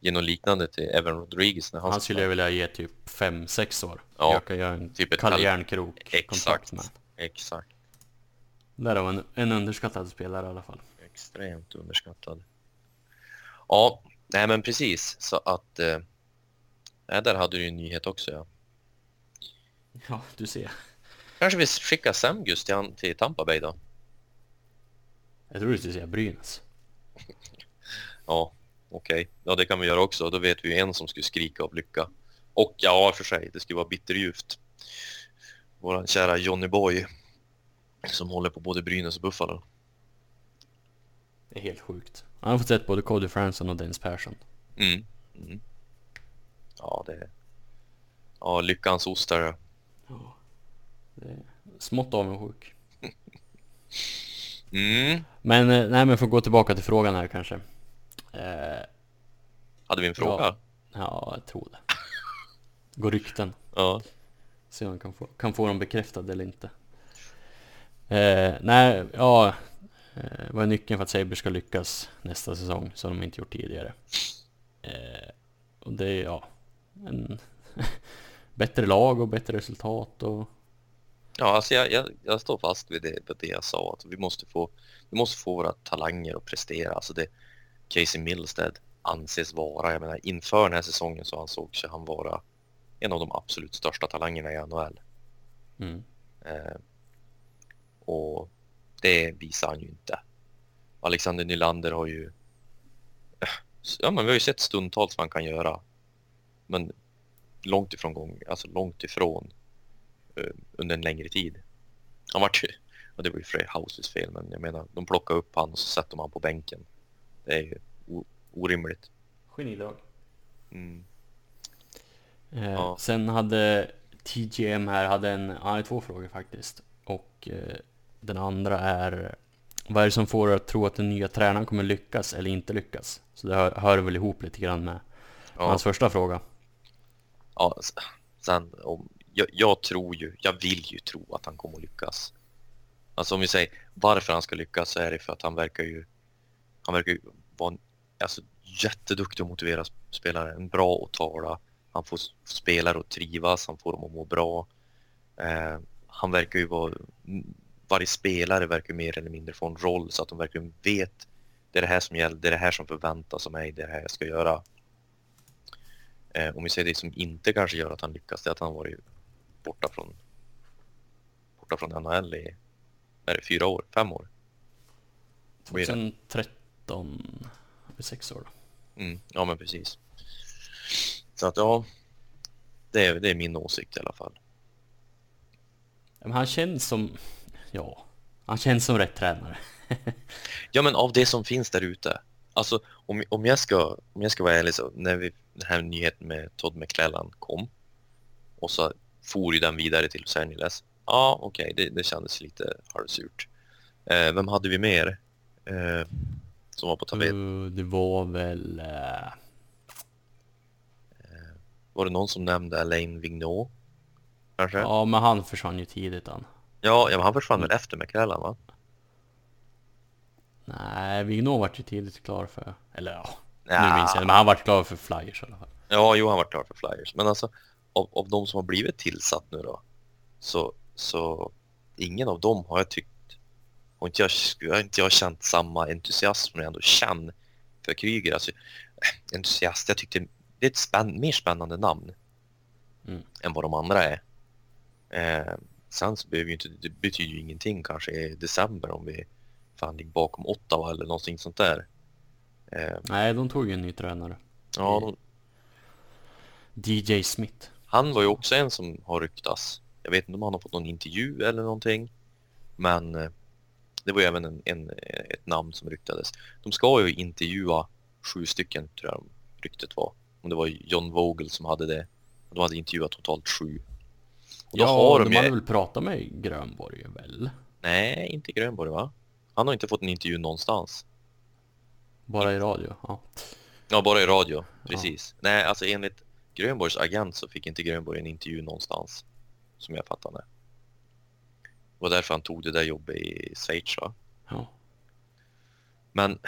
ge något liknande till Evan Rodriguez när han, Han skulle jag vilja ge typ 5-6 år. Ja, jag kan göra en typ ett Kalle Kalle- Järnkrok kontrakt Exakt. med. Exakt. Där var en, en underskattad spelare i alla fall. Extremt underskattad. Ja, nej men precis. Så att... Eh, där hade du ju en nyhet också ja. Ja, du ser. Kanske vi skickar Semgus till, han- till Tampa Bay då? Jag tror du skulle säga Brynäs. <laughs> Ja, okej. Ja, det kan vi göra också. Då vet vi ju en som skulle skrika av lycka. Och ja, för sig, det skulle vara bitterljuvt. Våran kära Johnny Boy. Som håller på både Brynäs och Buffalo. Det är helt sjukt. Han har fått sett både Cody Franson och Dennis Persson. Mm. mm. Ja, det... Ja, lyckans ostar. Ja. Det är smått avundsjuk. <laughs> Mm. Men eh, nej men för att gå tillbaka till frågan här kanske. Eh, Hade vi en fråga? Ja. ja, jag tror det. <laughs> Går rykten. Ja. Se om man kan få, kan få dem bekräftade eller inte. Eh, nej, ja. Eh, vad är nyckeln för att Sabres ska lyckas nästa säsong som de inte gjort tidigare? Eh, och det är ja, en <laughs> bättre lag och bättre resultat och Ja, alltså jag, jag, jag står fast vid det, vid det jag sa. Att vi, måste få, vi måste få våra talanger att prestera. Alltså det Casey Millstead anses vara. Jag menar, inför den här säsongen så ansåg sig han vara en av de absolut största talangerna i NHL. mm, Eh, och det visar han ju inte. Alexander Nylander har ju... Ja, men vi har ju sett stundtals vad han kan göra. Men långt ifrån gång, alltså långt ifrån eh, under en längre tid. Han vart ju, och det var ju Frey Houses fel, men jag menar, de plockade upp han och så sätter man på bänken. Det är ju orimligt. genidrag. Mm. Eh, Ja. Sen hade TGM här, hade en, han hade två frågor faktiskt. Och eh, den andra är Vad är det som får er att tro att den nya tränaren kommer lyckas eller inte lyckas? Så det hör, hör väl ihop lite grann med Ja. hans första fråga. Ja, sen om, jag, jag tror ju, jag vill ju tro att han kommer att lyckas. Alltså om vi säger varför han ska lyckas så är det för att han verkar ju, han verkar ju vara en alltså, jätteduktig och motiverad spelare, en bra att tala, han får spelare att trivas, han får dem att må bra. Eh, han verkar ju vara, varje spelare verkar ju mer eller mindre få en roll så att de verkligen vet det är det här som gäller, det är det här som förväntas av mig, det är det här jag ska göra. Eh, om vi säger det som inte kanske gör att han lyckas, det är att han varit borta från borta från NHL i är det fyra år, fem år. Vad blir det? 2013, det är sex år då. Mm, ja men precis. Så att ja, det är, det är min åsikt i alla fall. Men han känns som, ja, han känns som rätt tränare. <laughs> Ja men av det som finns där ute, Alltså om, om, jag ska, om jag ska vara ärlig så när vi, den här nyheten med Todd McClellan kom och så for ju den vidare till Los Angeles. Ja, okej, det, det kändes lite halvsurt. Eh, vem hade vi mer eh, som var på tapet? Uh, det var väl... eh, Var det någon som nämnde Alain Vigneault? Kanske? Ja, ja, men han försvann ju tidigt han. ja, men han försvann väl efter McClellan va? Nej, Vigneault vart ju tidigt klar för... Eller ja, Ja. nu minns jag men han vart klar för Flyers i alla fall. Ja, jo, han var klar för Flyers. Men alltså, av, av de som har blivit tillsatt nu då, så, så ingen av dem har jag tyckt, har inte jag, har inte jag känt samma entusiasm som jag ändå känner för Kryger. Alltså, eh, entusiast, jag tyckte det är ett spänn, mer spännande namn Mm. än vad de andra är. Eh, sen så behöver ju inte, det betyder ju ingenting kanske i december om vi fan ligger bakom Ottawa eller någonting sånt där. Eh, Nej, de tog ju en ny tränare. ja, de, DJ Smith. Han var ju också en som har ryktats. Jag vet inte om han har fått någon intervju eller någonting. Men eh, det var ju även en, en, ett namn som ryktades. De ska ju intervjua sju stycken tror jag ryktet var. Om det var John Vogel som hade det. De hade intervjuat totalt sju. Och Ja, har de, de ju... hade väl pratat med Grönborg väl? Nej, inte Grönborg va? Han har inte fått en intervju någonstans. Bara i radio? Ja. Ja, bara i radio. Precis. Nej, alltså enligt Grönborgs agent så fick inte Grönborg en intervju någonstans. Som jag fattar det. Det var därför han tog det där jobbet i Schweiz va? ja. Men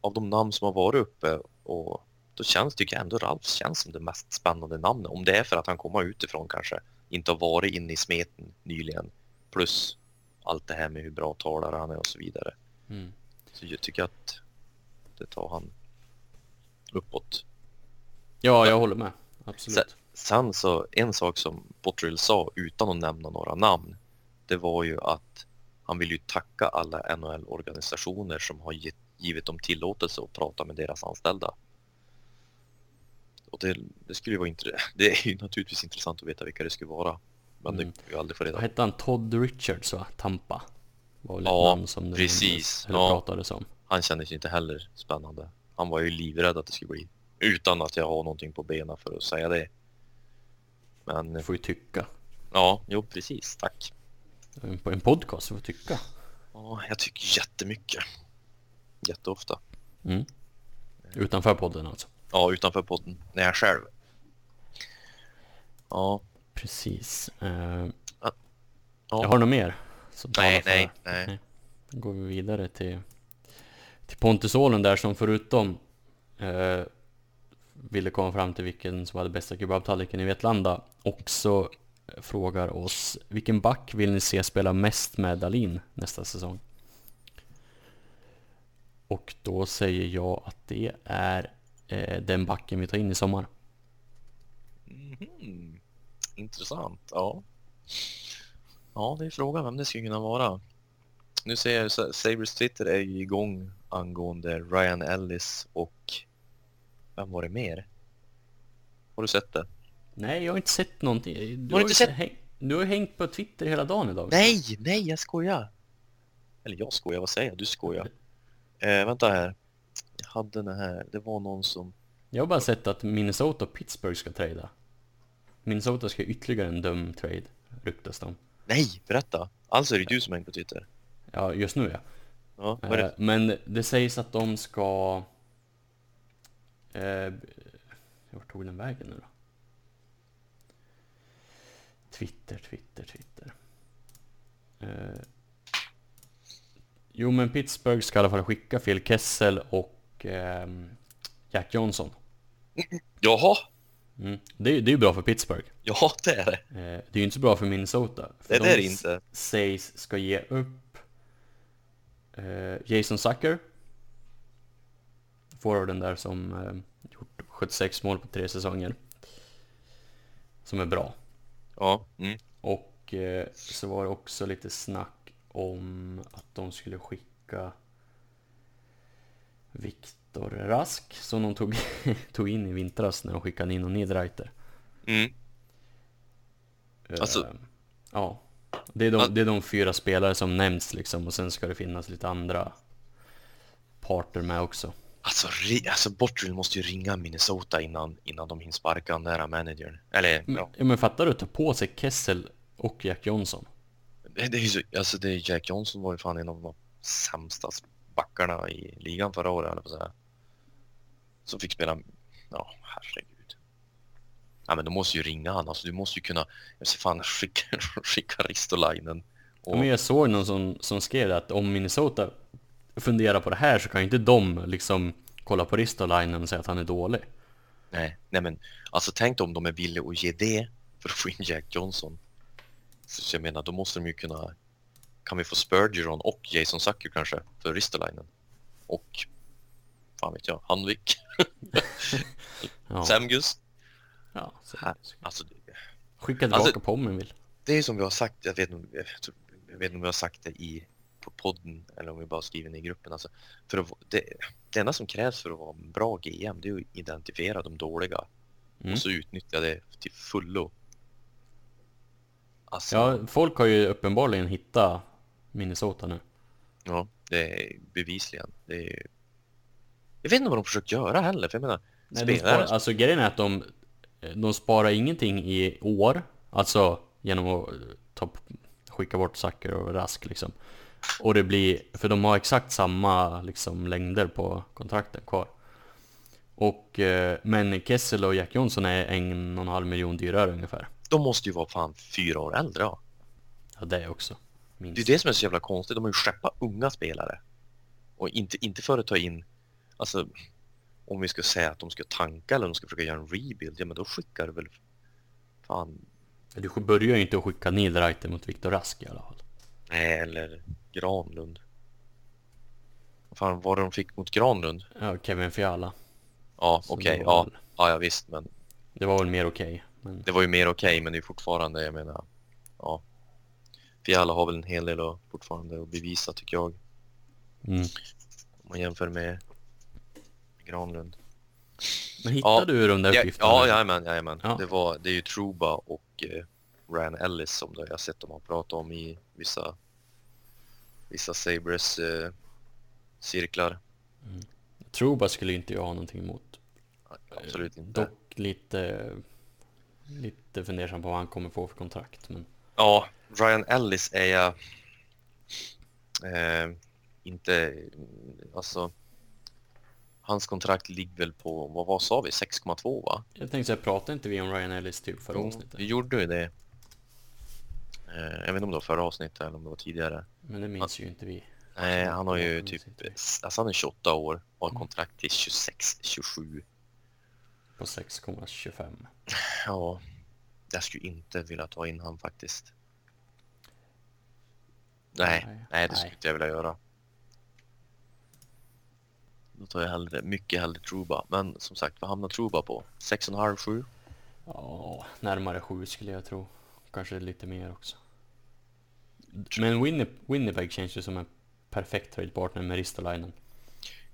av de namn som har varit uppe och då känns, tycker jag ändå Ralf känns som det mest spännande namnet. Om det är för att han kommer utifrån kanske. Inte har varit inne i smeten nyligen. Plus allt det här med hur bra talare han är och så vidare. Mm. Så jag tycker att det tar han uppåt. Ja, jag håller med. Absolut. Sen så, en sak som Bottrill sa utan att nämna några namn, det var ju att han vill ju tacka alla NHL-organisationer som har gett, givit dem tillåtelse att prata med deras anställda. Och det, det skulle ju vara. <laughs> Det är ju naturligtvis intressant att veta vilka det skulle vara. Men Mm. det kan vi aldrig få reda på. hette han? Todd Richards va? Tampa? Var väl ett Ja, namn som precis. Eller Ja. pratades om. Han kändes ju inte heller spännande. Han var ju livrädd att det skulle bli. Utan att jag har någonting på benen för att säga det. Men Du får ju tycka. ja, jo precis. Tack. På en podcast, du får tycka. Ja, jag tycker jättemycket. Jätteofta. Mm. Utanför podden alltså. Ja, utanför podden. När jag själv. Ja. Precis. Eh, ja. Jag har något mer? Nej, för- nej, nej. Då går vi vidare till, till Pontus Åhlund där som förutom eh, ville komma fram till vilken som hade bästa kebabtallriken i Vetlanda också frågar oss vilken back vill ni se spela mest med Dalin nästa säsong? Och då säger jag att det är eh, den backen vi tar in i sommar. Mm, Intressant. Ja. Ja, det är frågan vem det skulle kunna vara. Nu ser jag Sabres Twitter är ju igång angående Ryan Ellis och vem var det mer? Har du sett det? Nej, jag har inte sett någonting. Du Har du inte sett- häng- Du har hängt på Twitter hela dagen idag. Nej, nej, jag skojar. Eller jag skojar, vad säger jag? Du skojar. Eh, vänta här. Jag hade den här. Det var någon som... Jag har bara sett att Minnesota och Pittsburgh ska trada. Minnesota ska ytterligare en dum trade, ryktas de. Nej, berätta. Alltså är det du som hänger på Twitter. Ja, just nu ja. Ja, är Eh, det? Men det sägs att de ska... Eh, vart tog den vägen nu då? Twitter, Twitter, Twitter. Eh, jo men Pittsburgh ska i alla fall skicka Phil Kessel och ehm, Jack Johnson. Jaha, Mm. Det, är- det är ju bra för Pittsburgh. ja det är det. Eh, det är ju inte så bra för Minnesota. För Det de är det inte. sägs ska ge upp eh, Jason Zucker. Forwarden där som eh, gjort 76 mål på tre säsonger. Som är bra. Ja, mm. Och eh, så var det också lite snack om att de skulle skicka Viktor Rask som de tog, <laughs> tog in i vintras när de skickade in och Niederreiter. Mm. Alltså- Eh, ja. Det är, de, det är de fyra spelare som nämns liksom och sen ska det finnas lite andra parter med också. Alltså, alltså Bortrill måste ju ringa Minnesota innan, innan de hinner sparka den där managern. Eller, Men, ja. ja, men fattar du? Ta på sig Kessel och Jack Johnson. Det, det är ju så, alltså det är Jack Johnson var ju fan en av de sämsta backarna i ligan förra året, eller på att säga. Som fick spela, ja herregud. Ja men de måste ju ringa han, alltså du måste ju kunna, jag ser fan <laughs> skicka, skicka Ristolainen. Ja, Och, Men jag såg någon som, som skrev att om Minnesota funderar på det här så kan ju inte de liksom kolla på Ristolainen och säga att han är dålig. nej, nej men alltså tänk om de är villiga att ge det för att få in Jack Johnson. Så jag menar, då måste de ju kunna, kan vi få Spurgeon och Jason Zucker kanske för Ristolainen? Och, fan vet jag, Handvik, <laughs> Ja, Semgus. ja, Här, Alltså, det- skicka tillbaka Alltså- på om man vill. det är som vi har sagt, vet, jag vet inte om vi har sagt det i på podden eller om vi bara skriver det i gruppen. Alltså, för att, det, det enda som krävs för att vara en bra GM det är att identifiera de dåliga Mm. och så utnyttja det till fullo. Alltså, Ja, folk har ju uppenbarligen hittat Minnesota nu. ja, det är bevisligen. Det är, jag vet inte vad de försökt göra heller, för jag menar, Nej, de spelare... sparar, alltså grejen är att de, de sparar ingenting i år, alltså genom att ta, skicka bort Zucker och Rask liksom. Och det blir, för de har exakt samma liksom längder på kontrakten kvar. Och, eh, men Kessel och Jack Johnson är en och en halv miljon dyrare ungefär. De måste ju vara fan fyra år äldre. Ja. Ja, det är också. Det Minst. är det som är så jävla konstigt. De har ju skeppat unga spelare. Och inte, inte för att ta in, alltså om vi ska säga att de ska tanka eller de ska försöka göra en rebuild, ja men då skickar du väl fan, Du börjar ju inte att skicka Niederreiter mot Viktor Rask i alla fall. Nej eller Granlund. Vad fan var det de fick mot Granlund? Ja, Kevin Fiala. Ja Så okej, det var ja, väl- ja, ja visst men Det var väl mer okej. men det var ju mer okej men det är fortfarande, jag menar, ja. Fiala har väl en hel del att, fortfarande att bevisa tycker jag. mm. Om man jämför med Granlund. Men hittade du de där Ja, uppgifterna? ja, jajamän, jajamän. Ja. Det, var, det är ju Truba och eh, Ryan Ellis som jag har sett dem ha pratat om i vissa, vissa Sabres eh, cirklar. Truba skulle inte jag ha någonting emot. Absolut inte. Dock lite, lite fundersam på vad han kommer få för kontrakt. Men Ja, Ryan Ellis är jag eh, inte, alltså hans kontrakt ligger väl på, vad, vad sa vi, 6,2 va? jag tänkte säga, pratade inte vi om Ryan Ellis typ förra Jo, avsnittet? Vi gjorde ju det. Eh, jag vet inte om det var förra avsnittet eller om det var tidigare. Men det minns ju inte vi. Nej, han har ju typ, alltså han är 28 år och har Mm. kontrakt till 26, 27. På 6,25. <laughs> Ja, jag skulle inte vilja ta in han faktiskt. Nej, Nej, nej, det nej. skulle inte jag vilja göra. Då tar jag hellre, mycket hellre Truba. Men som sagt, vad hamnar Truba på? 6,5, 7? Ja, närmare 7 skulle jag tro. Kanske lite mer också. Men Winnip Winnipeg känns ju som en perfekt trade-partner med Ristolainen.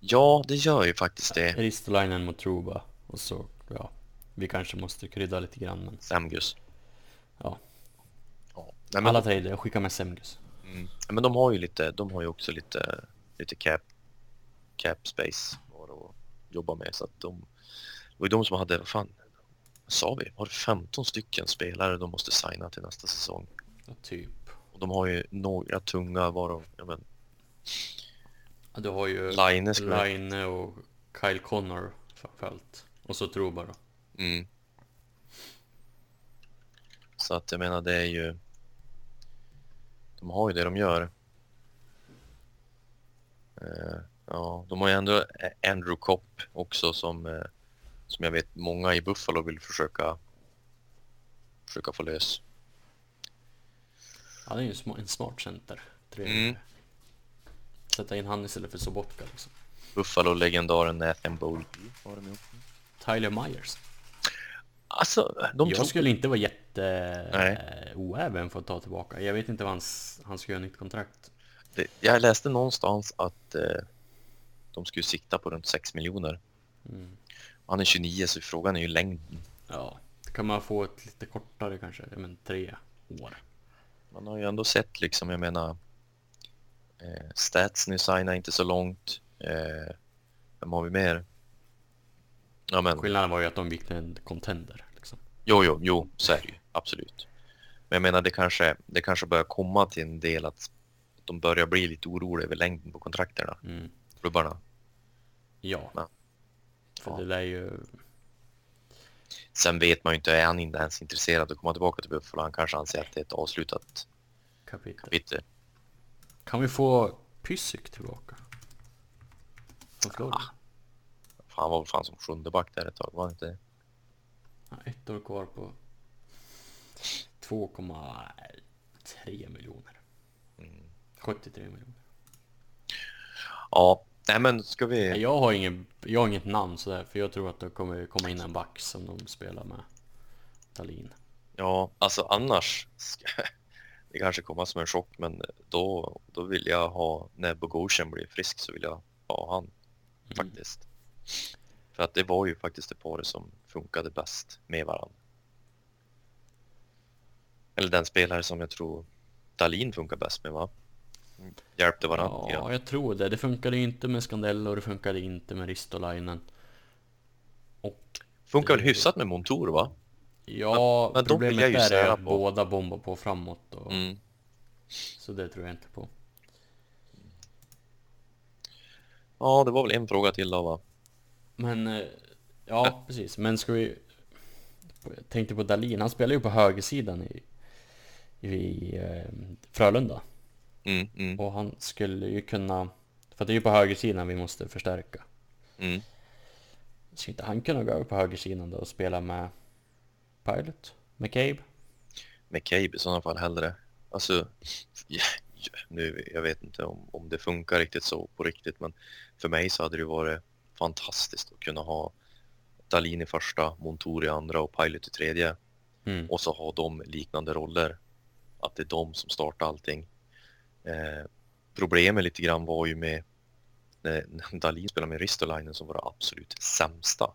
Ja, det gör ju faktiskt det. Ristolainen mot Truba. Och så, ja. Vi kanske måste krydda lite grann men... Samgus. Ja. Ja. Nej, men, Alla trader, jag skickar med Semgus. mm. men de har ju lite, de har ju också lite, lite cap, cap space att jobba med. Så att de, det var ju de som hade, vad fan, sa vi? Var det 15 stycken spelare de måste signa till nästa säsong? Ja, typ. De har ju några tunga, varav, ja men, Ja, Du har ju Line jag- Line och Kyle Connor framförallt. Och så Truba då. Mm. Så att jag menar det är ju... De har ju det de gör. Eh, ja, de har ju ändå Andrew Kopp också som, eh, som jag vet många i Buffalo vill försöka försöka få lös. Han är ju en smart center. Trevlig. Mm. Sätta in han istället för Sobotka liksom. Buffalo-legendaren Nathan ju också. Tyler Myers. Alltså, de jag tror... skulle inte vara jätte Nej. eh, oäven för att ta tillbaka. Jag vet inte vad hans, han ska göra nytt kontrakt. det, jag läste någonstans att eh, de skulle sikta på runt 6 miljoner. Mm. Han är 29 så frågan är ju längden. Ja, kan man få ett lite kortare kanske? Men tre år. Man har ju ändå sett liksom, jag menar, eh, stats nu signar inte så långt. Eh, Vem har vi mer? Ja men, Skillnaden var ju att de gick till en contender. Liksom. jo, jo, jo, så är det ju. Absolut. Men jag menar, det kanske, det kanske börjar komma till en del att de börjar bli lite oroliga över längden på kontrakterna, Mm. klubbarna. Ja. Ja. För Ja. det där är ju... Sen vet man ju inte, är han inte ens intresserad att komma tillbaka till Buffalo? Han kanske anser att det är ett avslutat Kapitel. kapitel. Kan vi få Pysyk tillbaka? Från Florida? Han var väl fan som sjunde back där ett tag, var han inte det? Ja, ett år kvar på 2,3 miljoner. Mm. 73 miljoner. Ja, nej men ska vi... Jag har, ingen, jag har inget namn sådär, för jag tror att det kommer komma in en back som de spelar med Dahlin. Ja, alltså annars... Ska... <laughs> Det kanske kommer som en chock, men då, då vill jag ha... När Bogosian blir frisk så vill jag ha han, faktiskt. För att det var ju faktiskt det paret som funkade bäst med varandra. Eller den spelare som jag tror Dalin funkar bäst med, va? Hjälpte varandra. Ja, jag tror det. Det funkade inte med Scandella och det funkade inte med Ristolainen. Och Funkar väl hyfsat med Montour, va? ja, men vill problemet där är att på. båda bombar på framåt. Och, Mm. Så det tror jag inte på. Ja, det var väl en fråga till då, va? Men, eh, ja precis. Men ska vi... Jag tänkte på Dalin, han spelar ju på högersidan i, i eh, Frölunda. Mm, mm, Och han skulle ju kunna... För det är ju på högersidan vi måste förstärka. mm. Ska inte han kunna gå över på högersidan då och spela med Pilot? Med Cabe? McCabe i sådana fall hellre. Alltså, nu, jag vet inte om, om det funkar riktigt så på riktigt, men för mig så hade det varit fantastiskt att kunna ha Dalin i första, Montour i andra och Pilot i tredje Mm. och så ha de liknande roller. Att det är de som startar allting. Eh, problemet lite grann var ju med när, när <laughs> Dalin spelade med Ristolainen som var det absolut sämsta.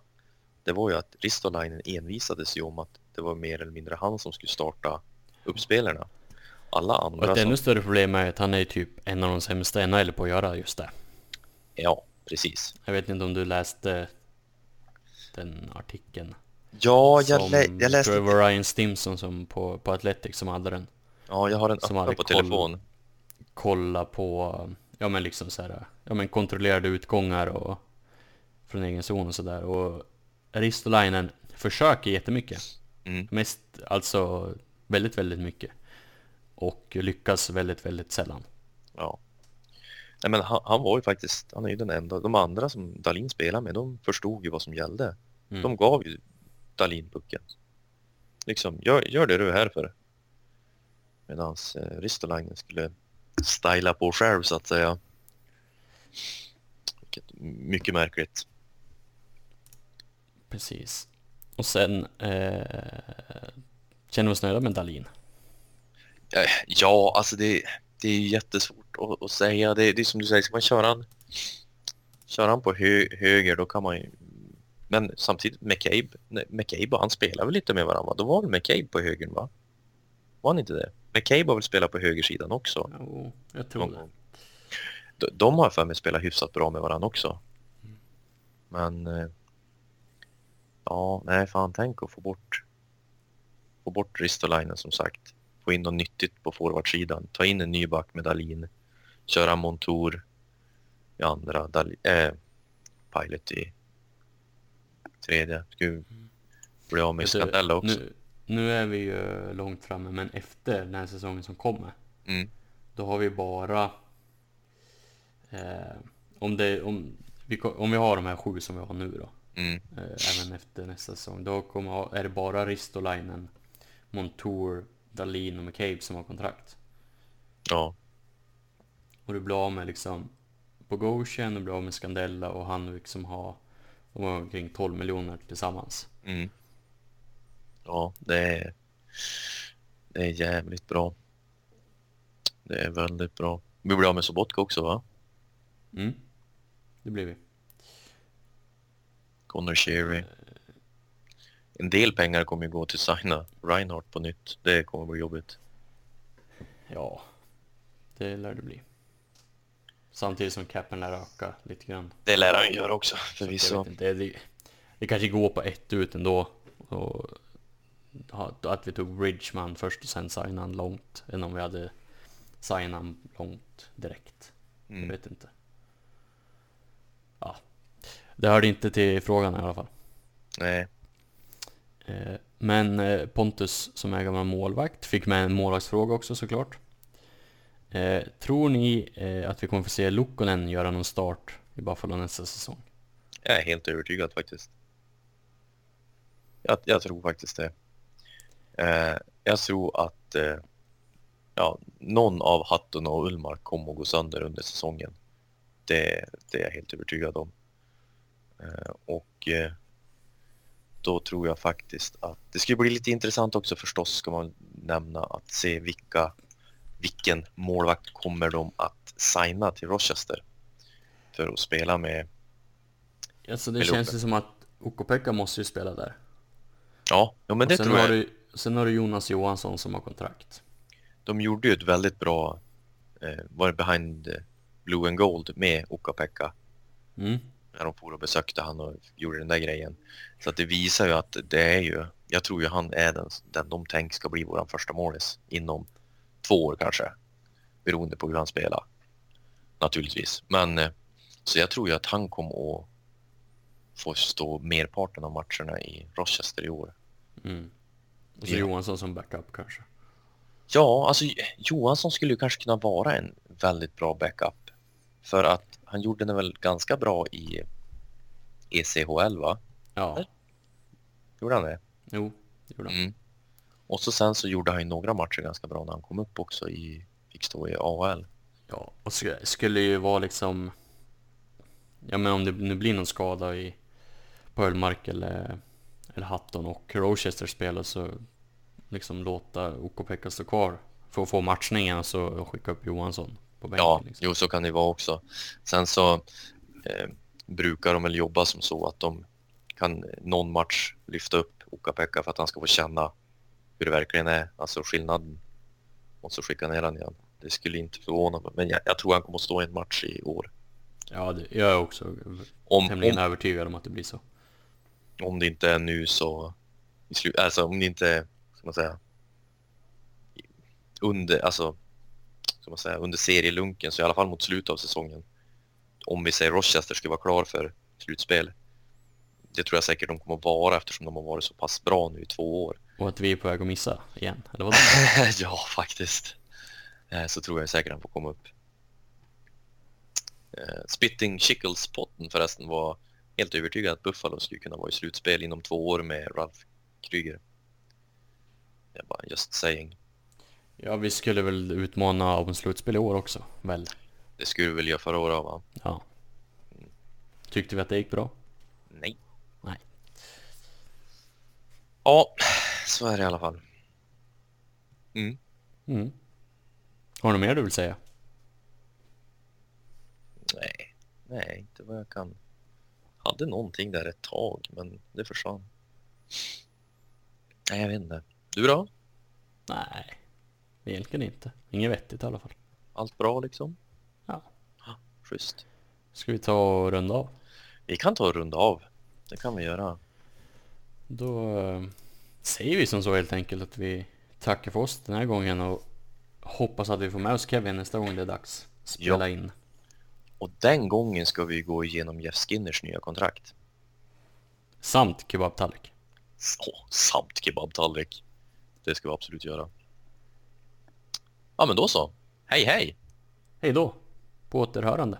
Det var ju att Ristolainen envisades ju om att det var mer eller mindre han som skulle starta uppspelarna. Alla Och andra ett som, ännu större problem är att han är typ en av de sämsta NHL på att göra just det. Ja, precis. Jag vet inte om du läste den artikeln. Ja, jag, som lä jag läste... Trevor Ryan Stimson som på, på Athletics som hade den. Ja, jag har den som öppen på telefon. Kolla på, ja men liksom så här, ja men kontrollerade utgångar och från egen zon och sådär. Och Ristolainen försöker jättemycket. Mm. Mest, alltså väldigt, väldigt mycket. Och lyckas väldigt, väldigt sällan. Ja. Nej, men han, han var ju faktiskt, han är ju den enda, de andra som Dalin spelade med, de förstod ju vad som gällde. Mm. De gav ju Dalin pucken. Liksom, gör, gör det du är här för. Medan eh, Ristolainen skulle styla på själv så att säga. Mycket märkligt. Precis. Och sen eh, känner vi oss nöjda med Dalin. Eh, Ja, alltså det, det är jättesvårt att, att säga. Det, det är som du säger, ska man köra han, köra han på hö, höger då kan man ju... Men samtidigt McCabe, nej, McCabe han spelar väl lite med varandra? Då var väl McCabe på högern va? Var han inte det? McCabe har väl spelat på högersidan också? Jo, jag tror det. De, de har för mig spelat hyfsat bra med varandra också. Men... eh, Ja, nej fan tänk att få bort... Få bort Ristolainen som sagt. Få in något nyttigt på forwardsidan. Ta in en ny back med Dalin. Köra Montour i andra. Dal, äh, Pilot i tredje. Skulle bli av med Scandella också. Nu, nu är vi ju långt framme, men efter den här säsongen som kommer, Mm. då har vi bara... Eh, om, det, om, vi, om vi har de här sju som vi har nu då, Mm. eh, även efter nästa säsong, då kommer, är det bara Ristolainen, Montour, Dalin och McCabe som har kontrakt. Ja. Och du blir av med liksom Bogosian, du blir av med Scandella och Hanvik som har, de har omkring 12 miljoner tillsammans. Mm. Ja, det är, det är jävligt bra. Det är väldigt bra. Vi blir av med Sobotka också va? Mm. Det blir vi. Connor Sherry. En del pengar kommer ju gå till signa Reinhardt på nytt. Det kommer bli jobbigt. Ja, det lär det bli. Samtidigt som capen lär öka lite grann. Det lär han göra också förvisso. det, det kanske går på ett ut ändå. Och, att vi tog Bridgeman först och sen signade han långt. Än om vi hade signat han långt direkt. Jag Mm. vet inte. Ja. Det hörde inte till frågan i alla fall. Nej, Eh, Men eh, Pontus som är gammal målvakt fick med en målvaktsfråga också såklart. Eh, Tror ni att vi kommer få se Lukkonen göra någon start i Buffalo nästa säsong? jag är helt övertygad faktiskt. Jag, jag tror faktiskt det. Eh, jag tror att eh, ja, någon av Hatton och Ullmark kommer att gå sönder under säsongen. Det, det är jag helt övertygad om. Eh, och eh, då tror jag faktiskt att det skulle bli lite intressant också förstås ska man nämna att se vilka vilken målvakt kommer de att signa till Rochester för att spela med Alltså det Eller känns ju som att Ukko-Pekka måste ju spela där. Ja, ja men Och det tror har jag. du, sen har du Jonas Johansson som har kontrakt. De gjorde ju ett väldigt bra, eh, var det behind eh, Blue and Gold med Ukko-Pekka Mm. när de for och besökte han och gjorde den där grejen. Så att det visar ju att det är ju, jag tror ju han är den, den de tänker ska bli våran första målis inom två år kanske. Beroende på hur han spelar. Naturligtvis. Men eh, så jag tror ju att han kommer att få stå merparten av matcherna i Rochester i år. Mm. Och så Ja. Johansson som backup kanske. Ja, alltså Johansson skulle ju kanske kunna vara en väldigt bra backup. För att han gjorde den väl ganska bra i ECHL va? Ja, Gjorde han det? jo, det gjorde han. Mm. Och så sen så gjorde han ju några matcher ganska bra när han kom upp också i, fick stå i AHL. Ja, och sk- skulle ju vara liksom... Ja men om det nu blir någon skada i på Ölmark eller, eller Hatton och Rochester spelar så liksom låta Ukko-Pekka stå kvar för att få matchningen och så skicka upp Johansson på bänken. Ja, liksom. jo så kan det vara också. Sen så eh, brukar de väl jobba som så att de kan någon match lyfta upp Ukko-Pekka för att han ska få känna hur det verkligen är, alltså skillnaden. Och så skicka ner han igen. Det skulle inte förvåna mig, men jag, jag tror han kommer att stå i en match i år. Ja, det, jag är också Om, tämligen om, övertygad om att det blir så. Om det inte är nu så i slut, alltså om det inte ska man säga, under, alltså, ska man säga, under serielunken så i alla fall mot slutet av säsongen. Om vi säger Rochester ska vara klar för slutspel. Det tror jag säkert de kommer att vara eftersom de har varit så pass bra nu i två år. Och att vi är på väg att missa igen, eller vad? <laughs> ja, faktiskt. Eh, Så tror jag säkert han får komma upp. Eh, Spitting Chickles-potten förresten var helt övertygad att Buffalo skulle kunna vara i slutspel inom två år med Ralph Kryger. Jag bara just saying. Ja, vi skulle väl utmana om slutspel i år också, väl? Det skulle vi väl göra förra året va? Ja. Tyckte vi att det gick bra? Nej. Nej. Ja, så är det i alla fall. Mm. Mm. Har du något mer du vill säga? Nej, nej, inte vad jag kan. Hade någonting där ett tag, men det försvann. Nej, jag vet inte. Du då? Nej, egentligen inte. Inget vettigt i alla fall. Allt bra liksom? Ja. Schysst. Ska vi ta och runda av? Vi kan ta och runda av. Det kan vi göra. Då eh, säger vi som så helt enkelt att vi tackar för oss den här gången och hoppas att vi får med oss Kevin nästa gång det är dags. Spela Ja. in. Och den gången ska vi gå igenom Jeff Skinners nya kontrakt. Samt kebabtallrik. Så, samt kebabtallrik. Det ska vi absolut göra. Ja, men då så. Hej, hej! Hej då! På återhörande.